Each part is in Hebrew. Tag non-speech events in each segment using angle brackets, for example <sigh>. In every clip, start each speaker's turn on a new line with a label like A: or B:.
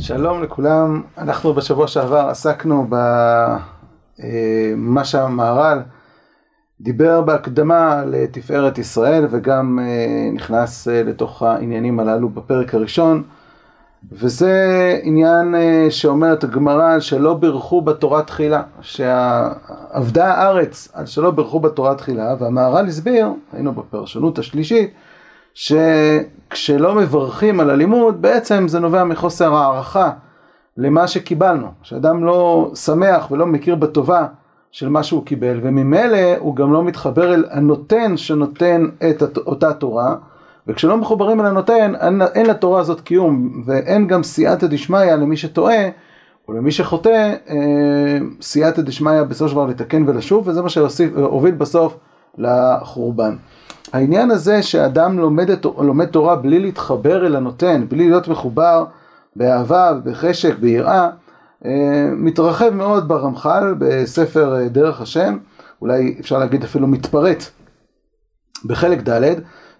A: שלום לכולם, אנחנו בשבוע שעבר עסקנו במה אה, שהמהר"ל דיבר בהקדמה לתפארת ישראל וגם אה, נכנס אה, לתוך העניינים הללו בפרק הראשון. וזה עניין שאומרת הגמרא שלא בירכו בתורה תחילה, שעבדה הארץ על שלא בירכו בתורה תחילה והמהר"ל הסביר, היינו בפרשנות השלישית שכשלא מברכים על הלימוד, בעצם זה נובע מחוסר הערכה למה שקיבלנו. שאדם לא שמח ולא מכיר בטובה של מה שהוא קיבל, וממילא הוא גם לא מתחבר אל הנותן שנותן את אותה תורה, וכשלא מחוברים אל הנותן, אין, לתורה הזאת קיום, ואין גם סייעתא דשמיא למי שטועה, או למי שחוטא, אה, סייעתא דשמיא בסופו של דבר לתקן ולשוב, וזה מה שהוביל בסוף לחורבן. העניין הזה שאדם לומד, לומד תורה בלי להתחבר אל הנותן, בלי להיות מחובר באהבה, בחשק, ביראה, אה, מתרחב מאוד ברמח"ל בספר אה, דרך השם, אולי אפשר להגיד אפילו מתפרט בחלק ד',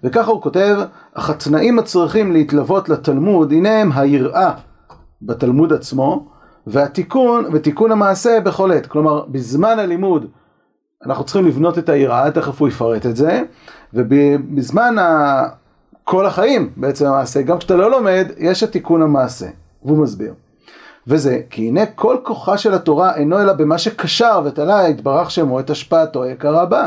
A: וככה הוא כותב, אך התנאים הצריכים להתלוות לתלמוד, הנה הם היראה בתלמוד עצמו, והתיקון, ותיקון המעשה בכל עת. כלומר, בזמן הלימוד אנחנו צריכים לבנות את היראה, תכף הוא יפרט את זה, ובזמן ה... כל החיים בעצם המעשה, גם כשאתה לא לומד, יש את תיקון המעשה, והוא מסביר. וזה, כי הנה כל כוחה של התורה אינו אלא במה שקשר ותלה יתברך שמו את השפעתו היקרה בה.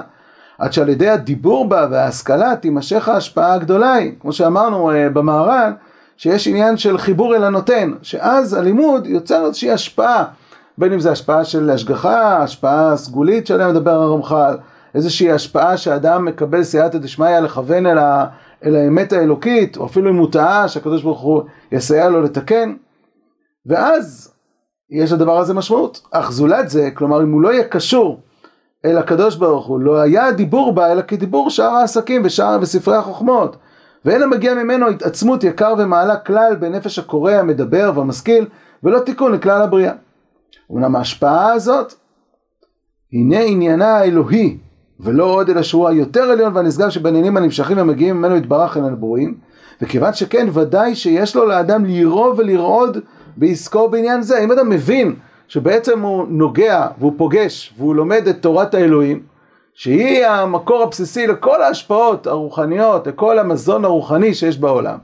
A: עד שעל ידי הדיבור בה וההשכלה תימשך ההשפעה הגדולה היא, כמו שאמרנו uh, במהר"ל, שיש עניין של חיבור אל הנותן, שאז הלימוד יוצר איזושהי השפעה בין אם זה השפעה של השגחה, השפעה סגולית שעליה מדבר הרמח"ל, איזושהי השפעה שאדם מקבל סייעתא דשמיא לכוון אל, ה, אל האמת האלוקית, או אפילו אם הוא טעה, שהקדוש ברוך הוא יסייע לו לתקן, ואז יש לדבר הזה משמעות. אך זולת זה, כלומר אם הוא לא יהיה קשור אל הקדוש ברוך הוא, לא היה דיבור בה, אלא כדיבור שאר העסקים ושאר וספרי החוכמות. ואין המגיע ממנו התעצמות יקר ומעלה כלל בנפש הקורא, המדבר והמשכיל, ולא תיקון לכלל הבריאה. אמנם ההשפעה הזאת, הנה עניינה האלוהי, ולא עוד אלא שהוא היותר עליון והנשגב שבעניינים הנמשכים המגיעים ממנו יתברך אל הנבואים, וכיוון שכן ודאי שיש לו לאדם לירוא ולרעוד בעסקו בעניין זה. אם אדם מבין שבעצם הוא נוגע והוא פוגש והוא לומד את תורת האלוהים, שהיא המקור הבסיסי לכל ההשפעות הרוחניות, לכל המזון הרוחני שיש בעולם.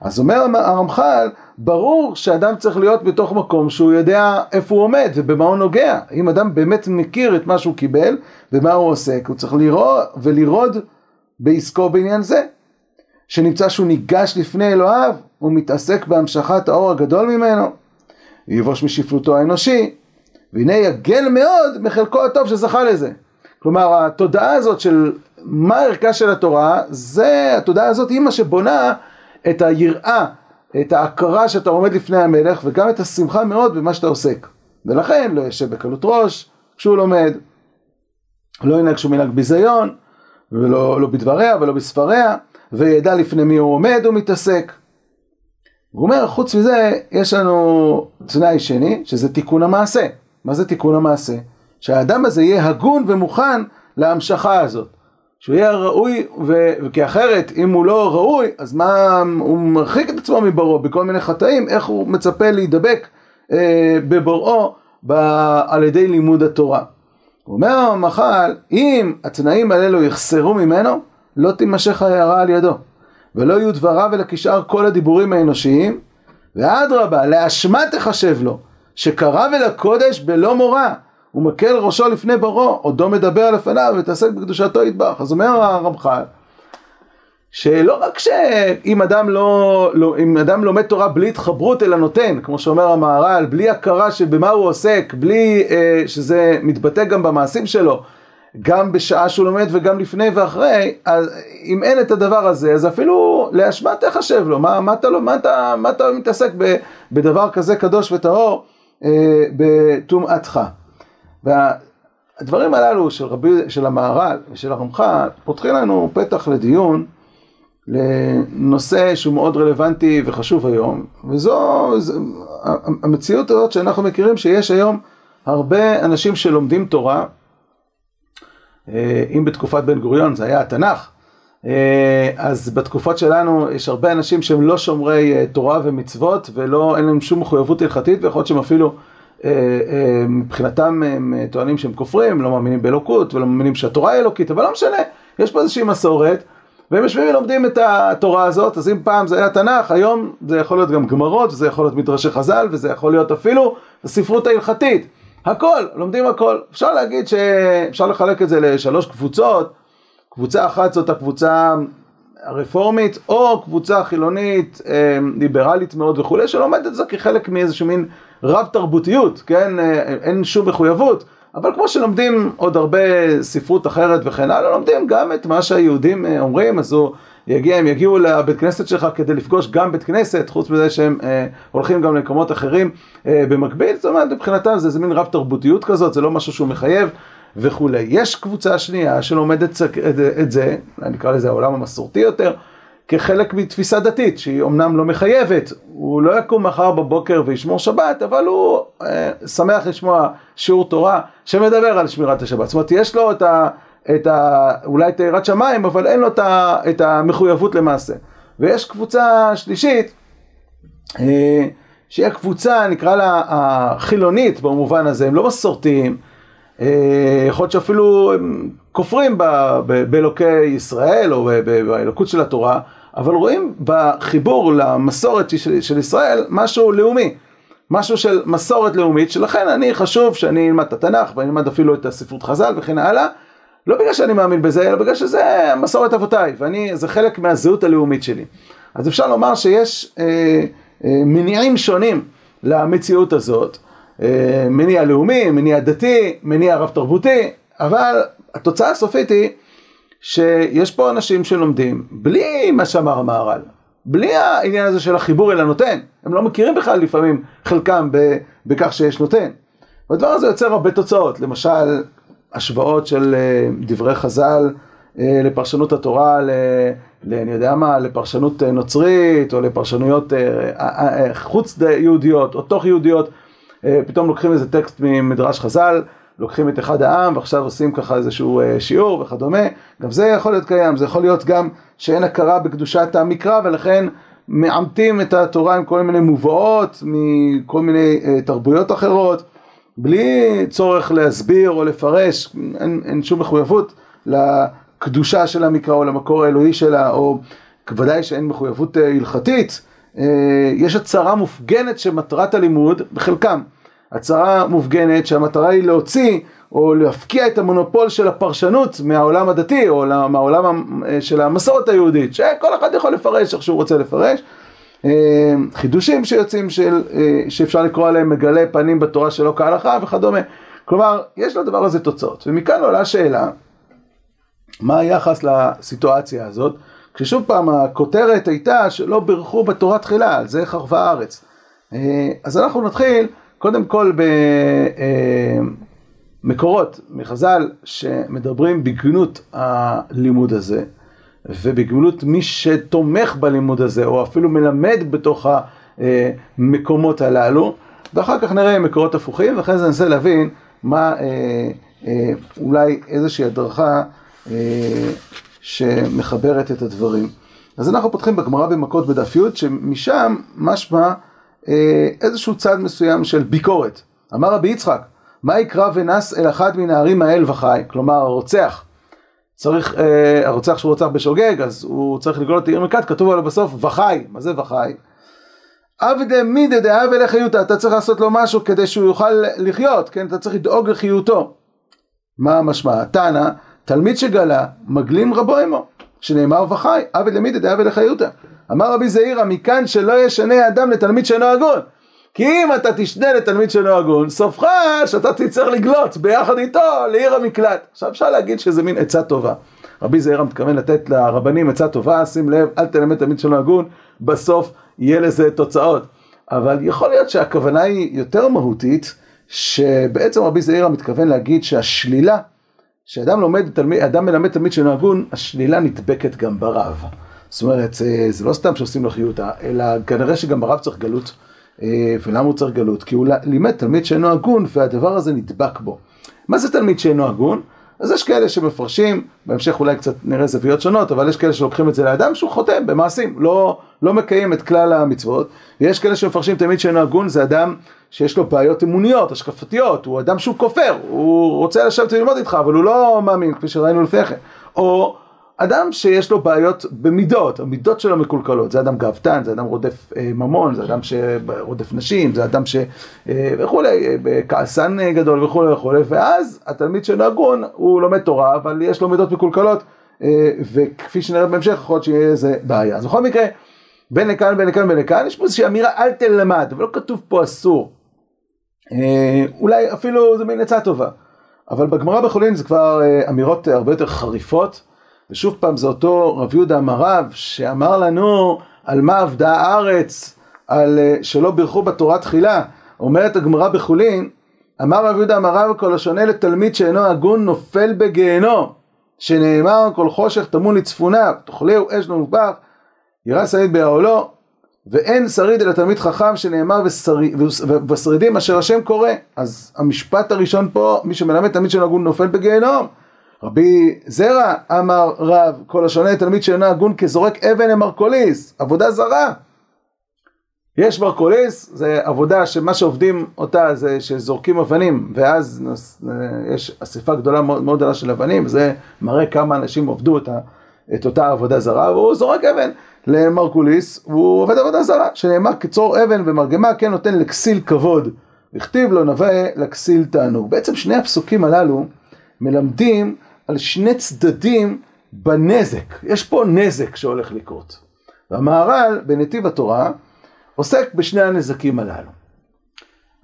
A: אז אומר הרמח"ל, ברור שאדם צריך להיות בתוך מקום שהוא יודע איפה הוא עומד ובמה הוא נוגע. אם אדם באמת מכיר את מה שהוא קיבל ומה הוא עוסק, הוא צריך לראות ולרוד בעסקו בעניין זה. שנמצא שהוא ניגש לפני אלוהיו, הוא מתעסק בהמשכת האור הגדול ממנו, ויבוש משפלותו האנושי, והנה יגל מאוד מחלקו הטוב שזכה לזה. כלומר, התודעה הזאת של מה ערכה של התורה, זה, התודעה הזאת היא מה שבונה את היראה, את ההכרה שאתה עומד לפני המלך וגם את השמחה מאוד במה שאתה עוסק. ולכן לא יושב בקלות ראש כשהוא לומד, לא ינהג שום מנהג ביזיון, ולא לא בדבריה ולא בספריה, וידע לפני מי הוא עומד ומתעסק. הוא אומר, חוץ מזה, יש לנו תנאי שני, שזה תיקון המעשה. מה זה תיקון המעשה? שהאדם הזה יהיה הגון ומוכן להמשכה הזאת. שהוא יהיה ראוי, וכי אחרת אם הוא לא ראוי, אז מה, הוא מרחיק את עצמו מבוראו בכל מיני חטאים, איך הוא מצפה להידבק אה, בבוראו ב, על ידי לימוד התורה. אומר המח"ל, אם התנאים האלו יחסרו ממנו, לא תימשך ההערה על ידו, ולא יהיו דבריו אלא כשאר כל הדיבורים האנושיים, ואדרבה, לאשמה תחשב לו, שקרב אל הקודש בלא מורא, הוא מקל ראשו לפני ברו, עודו מדבר לפניו ומתעסק בקדושתו ידבח. אז אומר הרמח"ל, שלא רק שאם אדם לא, לא, אם אדם לומד תורה בלי התחברות אל הנותן, כמו שאומר המהר"ל, בלי הכרה שבמה הוא עוסק, בלי אה, שזה מתבטא גם במעשים שלו, גם בשעה שהוא לומד וגם לפני ואחרי, אז אם אין את הדבר הזה, אז אפילו לאשמה תחשב לו, מה, מה, אתה, מה, אתה, מה אתה מתעסק ב, בדבר כזה קדוש וטהור אה, בטומאתך. והדברים הללו של, רבי, של המהר"ל ושל הרמח"ל פותחים לנו פתח לדיון לנושא שהוא מאוד רלוונטי וחשוב היום, וזו זו, המציאות הזאת שאנחנו מכירים שיש היום הרבה אנשים שלומדים תורה, אה, אם בתקופת בן גוריון זה היה התנ"ך, אז בתקופות שלנו יש הרבה אנשים שהם לא שומרי תורה ומצוות ואין להם שום מחויבות הלכתית ויכול להיות שהם אפילו מבחינתם הם טוענים שהם כופרים, לא מאמינים באלוקות ולא מאמינים שהתורה היא אלוקית, אבל לא משנה, יש פה איזושהי מסורת והם יושבים ולומדים את התורה הזאת, אז אם פעם זה היה תנ"ך, היום זה יכול להיות גם גמרות, וזה יכול להיות מדרשי חז"ל, וזה יכול להיות אפילו הספרות ההלכתית. הכל, לומדים הכל. אפשר להגיד שאפשר לחלק את זה לשלוש קבוצות. קבוצה אחת זאת הקבוצה הרפורמית, או קבוצה חילונית, אה, ליברלית מאוד וכולי, שלומדת את זה כחלק מאיזשהו מין רב תרבותיות, כן? אה, אין שום מחויבות. אבל כמו שלומדים עוד הרבה ספרות אחרת וכן הלאה, לומדים גם את מה שהיהודים אה, אומרים, אז הוא יגיע, הם יגיעו לבית כנסת שלך כדי לפגוש גם בית כנסת, חוץ מזה שהם אה, הולכים גם למקומות אחרים אה, במקביל, זאת אומרת, מבחינתם זה איזה מין רב תרבותיות כזאת, זה לא משהו שהוא מחייב וכולי. יש קבוצה שנייה שלומדת את, את זה, אני אקרא לזה העולם המסורתי יותר, כחלק מתפיסה דתית, שהיא אומנם לא מחייבת, הוא לא יקום מחר בבוקר וישמור שבת, אבל הוא אה, שמח לשמוע שיעור תורה שמדבר על שמירת השבת. זאת אומרת, יש לו את ה... את ה אולי את יראת שמיים, אבל אין לו את, ה, את המחויבות למעשה. ויש קבוצה שלישית, אה, שהיא הקבוצה, נקרא לה החילונית במובן הזה, הם לא מסורתיים, יכול להיות שאפילו הם כופרים באלוקי ישראל או באלוקות של התורה, אבל רואים בחיבור למסורת של, ישראל משהו לאומי, משהו של מסורת לאומית, שלכן אני חשוב שאני אלמד את התנ"ך ואני אלמד אפילו את הספרות חז"ל וכן הלאה, לא בגלל שאני מאמין בזה, אלא בגלל שזה מסורת אבותיי, וזה חלק מהזהות הלאומית שלי. אז אפשר לומר שיש אה, אה, מניעים שונים למציאות הזאת, אה, מניע לאומי, מניע דתי, מניע רב תרבותי, אבל התוצאה הסופית היא שיש פה אנשים שלומדים בלי מה שאמר המהר"ל, בלי העניין הזה של החיבור אל הנותן, הם לא מכירים בכלל לפעמים חלקם בכך שיש נותן. והדבר הזה יוצר הרבה תוצאות, למשל השוואות של אה, דברי חז"ל אה, לפרשנות התורה, ל, ל, אני יודע מה, לפרשנות נוצרית או לפרשנויות חוץ יהודיות או תוך יהודיות, פתאום לוקחים איזה טקסט ממדרש חז"ל לוקחים את אחד העם ועכשיו עושים ככה איזשהו אה, שיעור וכדומה, גם זה יכול להיות קיים, זה יכול להיות גם שאין הכרה בקדושת המקרא ולכן מעמתים את התורה עם כל מיני מובאות מכל מיני uh, תרבויות אחרות, בלי צורך להסביר או לפרש, אין, אין שום מחויבות לקדושה של המקרא או למקור האלוהי שלה, או ודאי שאין מחויבות הלכתית, uh, יש הצהרה מופגנת שמטרת הלימוד, בחלקם, הצהרה מופגנת שהמטרה היא להוציא או להפקיע את המונופול של הפרשנות מהעולם הדתי או מהעולם של המסורת היהודית, שכל אחד יכול לפרש איך שהוא רוצה לפרש. אה, חידושים שיוצאים של, אה, שאפשר לקרוא עליהם מגלי פנים בתורה שלא כהלכה וכדומה. כלומר, יש לדבר הזה תוצאות. ומכאן עולה השאלה, מה היחס לסיטואציה הזאת? כששוב פעם הכותרת הייתה שלא בירכו בתורה תחילה, על זה חרבה הארץ. אה, אז אנחנו נתחיל קודם כל במקורות מחז"ל שמדברים בגנות הלימוד הזה ובגנות מי שתומך בלימוד הזה או אפילו מלמד בתוך המקומות הללו ואחר כך נראה מקורות הפוכים ואחרי זה ננסה להבין מה אה, אה, אולי איזושהי הדרכה אה, שמחברת את הדברים. אז אנחנו פותחים בגמרא במכות בדף י' שמשם משמע אה, איזשהו צד מסוים של ביקורת. אמר רבי יצחק, מה יקרא ונס אל אחד מן הערים האל וחי? כלומר, הרוצח. צריך, אה, הרוצח שהוא רוצח בשוגג, אז הוא צריך לגלות את העיר מקת, כתוב עליו בסוף וחי. מה זה וחי? עבדי מידי דאב אלי חיותא, אתה צריך לעשות לו משהו כדי שהוא יוכל לחיות, כן? אתה צריך לדאוג לחיותו. מה המשמע? תנא, תלמיד שגלה, מגלים רבו עמו, שנאמר וחי, עבד למידי דאב אלי חיותא. אמר רבי זעירא, מכאן שלא ישנה האדם לתלמיד שאינו הגון. כי אם אתה תשנה לתלמיד שאינו הגון, סופך שאתה תצטרך לגלות ביחד איתו לעיר המקלט. עכשיו אפשר להגיד שזה מין עצה טובה. רבי זעירא מתכוון לתת לרבנים עצה טובה, שים לב, אל תלמד תלמיד שאינו הגון, בסוף יהיה לזה תוצאות. אבל יכול להיות שהכוונה היא יותר מהותית, שבעצם רבי זעירא מתכוון להגיד שהשלילה, שאדם לומד, תלמיד, אדם מלמד תלמיד שאינו הגון, השלילה נדבקת גם ברב. זאת אומרת, זה לא סתם שעושים לו חיותה, אלא כנראה שגם הרב צריך גלות. אה, ולמה הוא צריך גלות? כי הוא לימד תלמיד שאינו הגון והדבר הזה נדבק בו. מה זה תלמיד שאינו הגון? אז יש כאלה שמפרשים, בהמשך אולי קצת נראה זוויות שונות, אבל יש כאלה שלוקחים את זה לאדם שהוא חוטא במעשים, לא, לא מקיים את כלל המצוות, ויש כאלה שמפרשים תמיד שאינו הגון, זה אדם שיש לו בעיות אמוניות, השקפתיות, הוא אדם שהוא כופר, הוא רוצה לשבת וללמוד איתך, אבל הוא לא מאמין, כפי שראינו לפני כן. או אדם שיש לו בעיות במידות, המידות שלו מקולקלות, זה אדם גאוותן, זה אדם רודף אה, ממון, זה אדם שרודף נשים, זה אדם ש... אה, וכולי, אה, כעסן גדול וכולי וכולי, ואז התלמיד של הגון הוא לומד תורה, אבל יש לו מידות מקולקלות, וכפי שנראה בהמשך, יכול להיות שיהיה איזה בעיה. אז בכל מקרה, בין לכאן, בין לכאן, בין לכאן, יש פה איזושהי אמירה אל תלמד, אבל לא כתוב פה אסור. אולי אפילו זה מין עצה טובה, אבל בגמרא בחולין זה כבר אמירות הרבה יותר חריפות. ושוב פעם זה אותו רב יהודה אמריו שאמר לנו על מה עבדה הארץ, על אה, שלא בירכו בתורה תחילה. אומרת הגמרא בחולין, אמר רב יהודה אמריו כל השונה לתלמיד שאינו הגון נופל בגיהנום, שנאמר כל חושך טמון לצפוניו, תאכלהו אש מובח, ירא שריד בהעולו, ואין שריד אלא תלמיד חכם שנאמר ושרידים אשר השם קורא. אז המשפט הראשון פה, מי שמלמד תלמיד שאינו הגון נופל בגיהנום. רבי זרע אמר רב, כל השונה תלמיד שאינו הגון כזורק אבן למרקוליס, עבודה זרה. יש מרקוליס, זה עבודה שמה שעובדים אותה זה שזורקים אבנים, ואז יש אספה גדולה מאוד גדולה של אבנים, זה מראה כמה אנשים עובדו את, את אותה עבודה זרה, והוא זורק אבן למרקוליס, והוא עובד עבודה זרה, שנאמר קצור אבן ומרגמה כן נותן לכסיל כבוד, הכתיב לו נווה לכסיל תענוג. בעצם שני הפסוקים הללו מלמדים על שני צדדים בנזק. יש פה נזק שהולך לקרות. והמהר"ל בנתיב התורה עוסק בשני הנזקים הללו.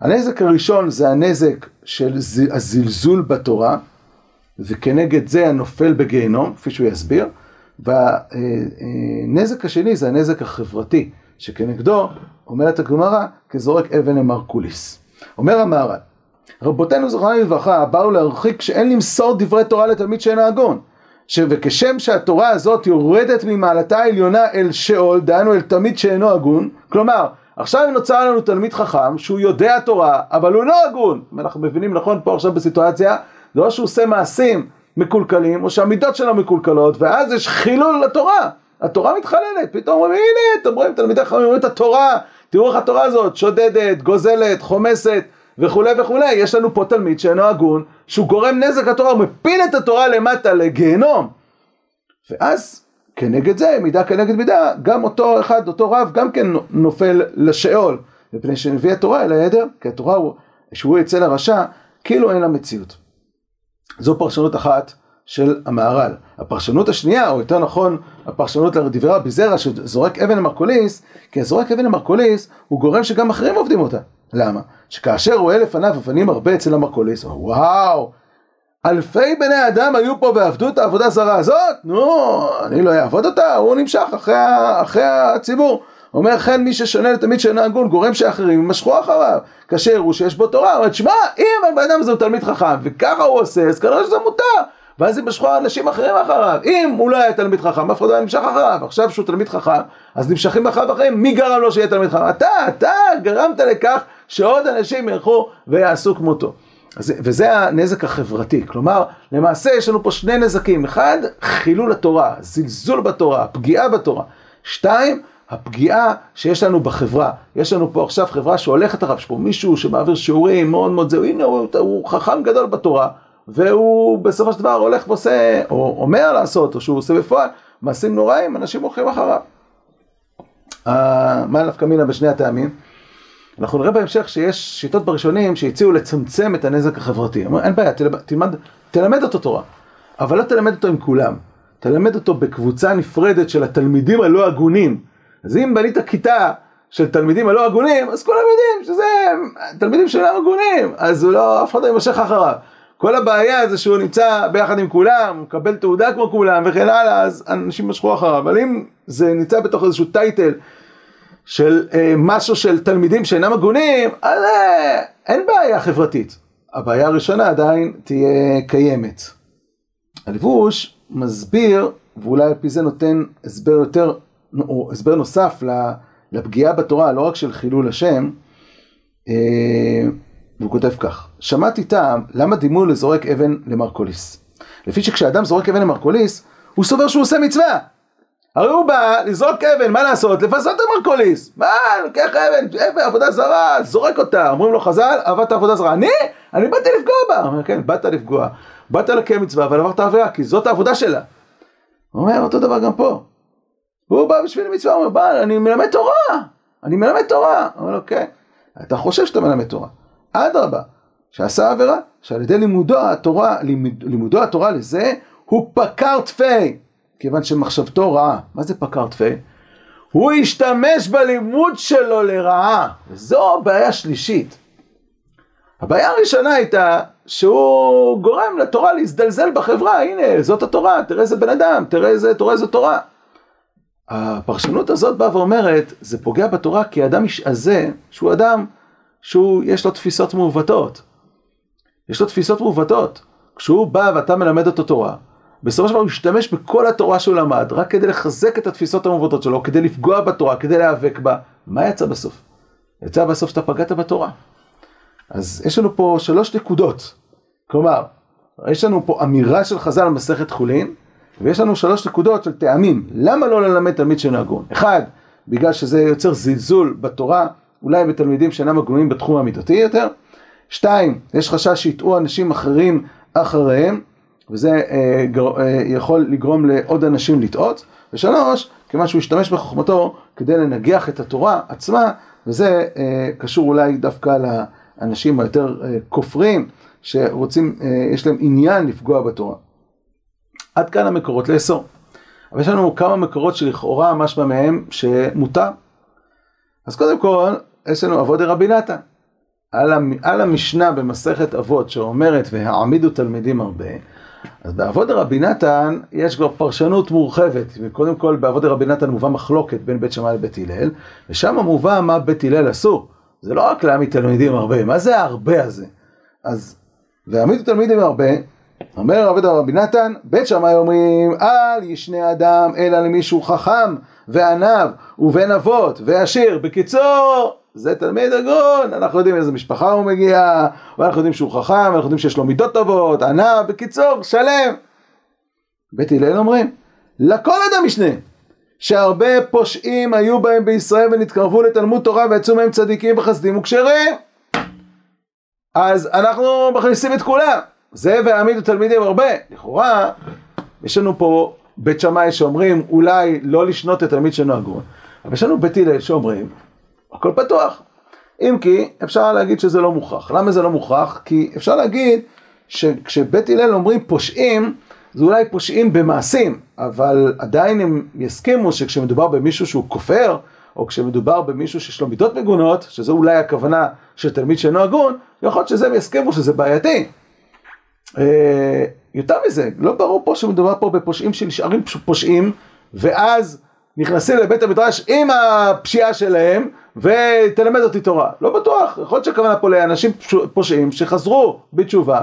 A: הנזק הראשון זה הנזק של הזלזול בתורה, וכנגד זה הנופל בגיהנום, כפי שהוא יסביר, והנזק השני זה הנזק החברתי, שכנגדו, אומרת הגמרא, כזורק אבן למרקוליס. אומר המהר"ל, רבותינו זכרונם לברכה באו להרחיק שאין למסור דברי תורה לתלמיד שאינו הגון. וכשם שהתורה הזאת יורדת ממעלתה העליונה אל שאול, דהיינו אל תלמיד שאינו הגון, כלומר, עכשיו נוצר לנו תלמיד חכם שהוא יודע תורה, אבל הוא לא הגון. אנחנו מבינים נכון פה עכשיו בסיטואציה, זה או שהוא עושה מעשים מקולקלים, או שהמידות שלו מקולקלות, ואז יש חילול לתורה. התורה מתחללת, פתאום אומרים, הנה, אתם רואים תלמידי חכמים, אומרים את התורה, תראו איך התורה הזאת שודדת, גוזלת, חומסת. וכולי וכולי, יש לנו פה תלמיד שאינו הגון, שהוא גורם נזק לתורה, הוא מפיל את התורה למטה לגיהנום. ואז כנגד זה, מידה כנגד מידה, גם אותו אחד, אותו רב, גם כן נופל לשאול, מפני שנביא התורה אל העדר, כי התורה הוא, שהוא יצא לרשע, כאילו אין לה מציאות. זו פרשנות אחת של המהר"ל. הפרשנות השנייה, או יותר נכון, הפרשנות לדברי רבי זרע, שזורק אבן למרקוליס, כי הזורק אבן למרקוליס הוא גורם שגם אחרים עובדים אותה. למה? שכאשר רואה לפניו אבנים הרבה אצל המרקוליס, וואו, אלפי בני אדם היו פה ועבדו את העבודה הזרה הזאת? נו, אני לא אעבוד אותה, הוא נמשך אחרי, אחרי הציבור. אומר כן מי ששונה לתמיד שאינו הגון גורם שאחרים ימשכו אחריו כאשר הוא שיש בו תורה, הוא אומר תשמע אם הבן אדם הזה הוא תלמיד חכם וככה הוא עושה אז כנראה שזה מותר ואז ימשכו אנשים אחרים אחריו. אם הוא לא היה תלמיד חכם, אף אחד לא היה נמשך אחריו. עכשיו שהוא תלמיד חכם, אז נמשכים אחריו אחרים. מי גרם לו שיהיה תלמיד חכם? אתה, אתה גרמת לכך שעוד אנשים ילכו ויעשו כמותו. אז, וזה הנזק החברתי, כלומר, למעשה יש לנו פה שני נזקים, אחד, חילול התורה, זלזול בתורה, פגיעה בתורה, שתיים, הפגיעה שיש לנו בחברה, יש לנו פה עכשיו חברה שהולכת אחריו, יש פה מישהו שמעביר שיעורים מאוד מאוד זהו, הנה הוא, הוא חכם גדול בתורה, והוא בסופו של דבר הולך ועושה, או אומר לעשות, או שהוא עושה בפועל, מעשים נוראים, אנשים הולכים אחריו. מה נפקא מינה בשני הטעמים? אנחנו נראה בהמשך שיש שיטות בראשונים שהציעו לצמצם את הנזק החברתי. אומר, אין בעיה, תלמד, תלמד, תלמד אותו תורה, אבל לא תלמד אותו עם כולם. תלמד אותו בקבוצה נפרדת של התלמידים הלא הגונים. אז אם בנית כיתה של תלמידים הלא הגונים, אז כולם יודעים שזה תלמידים שאינם הגונים, אז לא, אף אחד לא יימשך אחריו. כל הבעיה זה שהוא נמצא ביחד עם כולם, מקבל תעודה כמו כולם וכן הלאה, אז אנשים משכו אחריו. אבל אם זה נמצא בתוך איזשהו טייטל של אה, משהו של תלמידים שאינם הגונים, אז אה, אין בעיה חברתית. הבעיה הראשונה עדיין תהיה קיימת. הלבוש מסביר, ואולי על פי זה נותן הסבר יותר, או הסבר נוסף לפגיעה בתורה, לא רק של חילול השם, אה, והוא כותב כך, שמעתי טעם למה דימו לזורק אבן למרקוליס. לפי שכשאדם זורק אבן למרקוליס, הוא סובר שהוא עושה מצווה. הרי הוא בא לזרוק אבן, מה לעשות? לפסות את המרקוליס. מה, לוקח אבן, אבן, עבודה זרה, זורק אותה. אומרים לו חז"ל, עבדת עבודה זרה. אני? אני באתי לפגוע בה. הוא אומר, כן, באת לפגוע. באת לקיים מצווה, אבל עברת עבירה, כי זאת העבודה שלה. הוא אומר, אותו דבר גם פה. הוא בא בשביל מצווה, הוא אומר, בא, אני מלמד תורה. אני מלמד תורה. הוא אומר לו, כן. אתה חושב שאתה מלמד תורה. אדרבה, שעשה עבירה, שעל ידי לימודו התורה, לימוד, לימודו התורה לזה, הוא פקר תפי. כיוון שמחשבתו רעה. מה זה פקר תפי? הוא השתמש בלימוד שלו לרעה. וזו הבעיה שלישית. הבעיה הראשונה הייתה שהוא גורם לתורה להזדלזל בחברה, הנה זאת התורה, תראה איזה בן אדם, תראה איזה תורה איזה תורה. הפרשנות הזאת באה ואומרת, זה פוגע בתורה כי האדם הזה, שהוא אדם שהוא, יש לו תפיסות מעוותות. יש לו תפיסות מעוותות. כשהוא בא ואתה מלמד אותו תורה, בסופו של דבר הוא ישתמש בכל התורה שהוא למד, רק כדי לחזק את התפיסות המעוותות שלו, כדי לפגוע בתורה, כדי להיאבק בה. מה יצא בסוף? יצא בסוף שאתה פגעת בתורה. אז יש לנו פה שלוש נקודות. כלומר, יש לנו פה אמירה של חז"ל על מסכת חולין, ויש לנו שלוש נקודות של טעמים. למה לא ללמד תלמיד שאינו הגון? אחד, בגלל שזה יוצר זלזול בתורה, אולי בתלמידים שאינם הגונים בתחום המידותי יותר. שתיים, יש חשש שיטעו אנשים אחרים אחריהם, וזה אה, גר, אה, יכול לגרום לעוד אנשים לטעות. ושלוש, כיוון שהוא ישתמש בחוכמתו כדי לנגח את התורה עצמה, וזה אה, קשור אולי דווקא לאנשים היותר אה, כופרים, שרוצים, אה, יש להם עניין לפגוע בתורה. עד כאן המקורות לאסור. אבל יש לנו כמה מקורות שלכאורה משמע מהם שמותר. אז קודם כל, יש לנו אבות דרבי נתן. על, על המשנה במסכת אבות שאומרת והעמידו תלמידים הרבה, אז באבות דרבי נתן יש כבר פרשנות מורחבת. קודם כל באבות דרבי נתן מובא מחלוקת בין בית שמאי לבית הלל, ושם מובא מה בית הלל עשו. זה לא רק להעמיד תלמידים הרבה, מה זה ההרבה הזה? אז, והעמידו תלמידים הרבה, אומר רבי רבי נתן, בית שמאי אומרים, אל ישנה אדם אלא למישהו חכם וענב ובן אבות ועשיר. בקיצור, זה תלמיד הגון, אנחנו יודעים איזה משפחה הוא מגיע, ואנחנו יודעים שהוא חכם, אנחנו יודעים שיש לו מידות טובות, ענב, בקיצור, שלם. בית הלל אומרים, לכל אדם משנה, שהרבה פושעים היו בהם בישראל ונתקרבו לתלמוד תורה ויצאו מהם צדיקים וחסדים וכשרים. אז אנחנו מכניסים את כולם. זה והעמידו תלמידים הרבה. לכאורה, יש לנו פה בית שמאי שאומרים אולי לא לשנות את תלמיד שאינו הגון. אבל יש לנו בית הלל שאומרים, הכל פתוח. אם כי אפשר להגיד שזה לא מוכרח. למה זה לא מוכרח? כי אפשר להגיד שכשבית הלל אומרים פושעים, זה אולי פושעים במעשים, אבל עדיין הם יסכימו שכשמדובר במישהו שהוא כופר, או כשמדובר במישהו שיש לו מידות מגונות, שזו אולי הכוונה של תלמיד שאינו הגון, יכול להיות שזה הם יסכימו שזה בעייתי. אה, יותר מזה, לא ברור פה שמדובר פה בפושעים שנשארים פושעים, ואז נכנסים לבית המדרש עם הפשיעה שלהם, ותלמד אותי תורה. לא בטוח, יכול להיות שהכוונה פה לאנשים פושעים שחזרו בתשובה,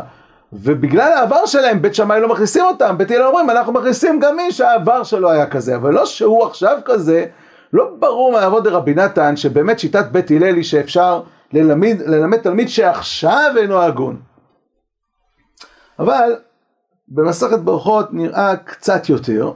A: ובגלל העבר שלהם בית שמאי לא מכניסים אותם, בית הלל אומרים אנחנו מכניסים גם מי שהעבר שלו היה כזה, אבל לא שהוא עכשיו כזה, לא ברור מהעבוד דרבי נתן שבאמת שיטת בית הלל היא שאפשר ללמד, ללמד תלמיד שעכשיו אינו הגון. אבל במסכת ברכות נראה קצת יותר.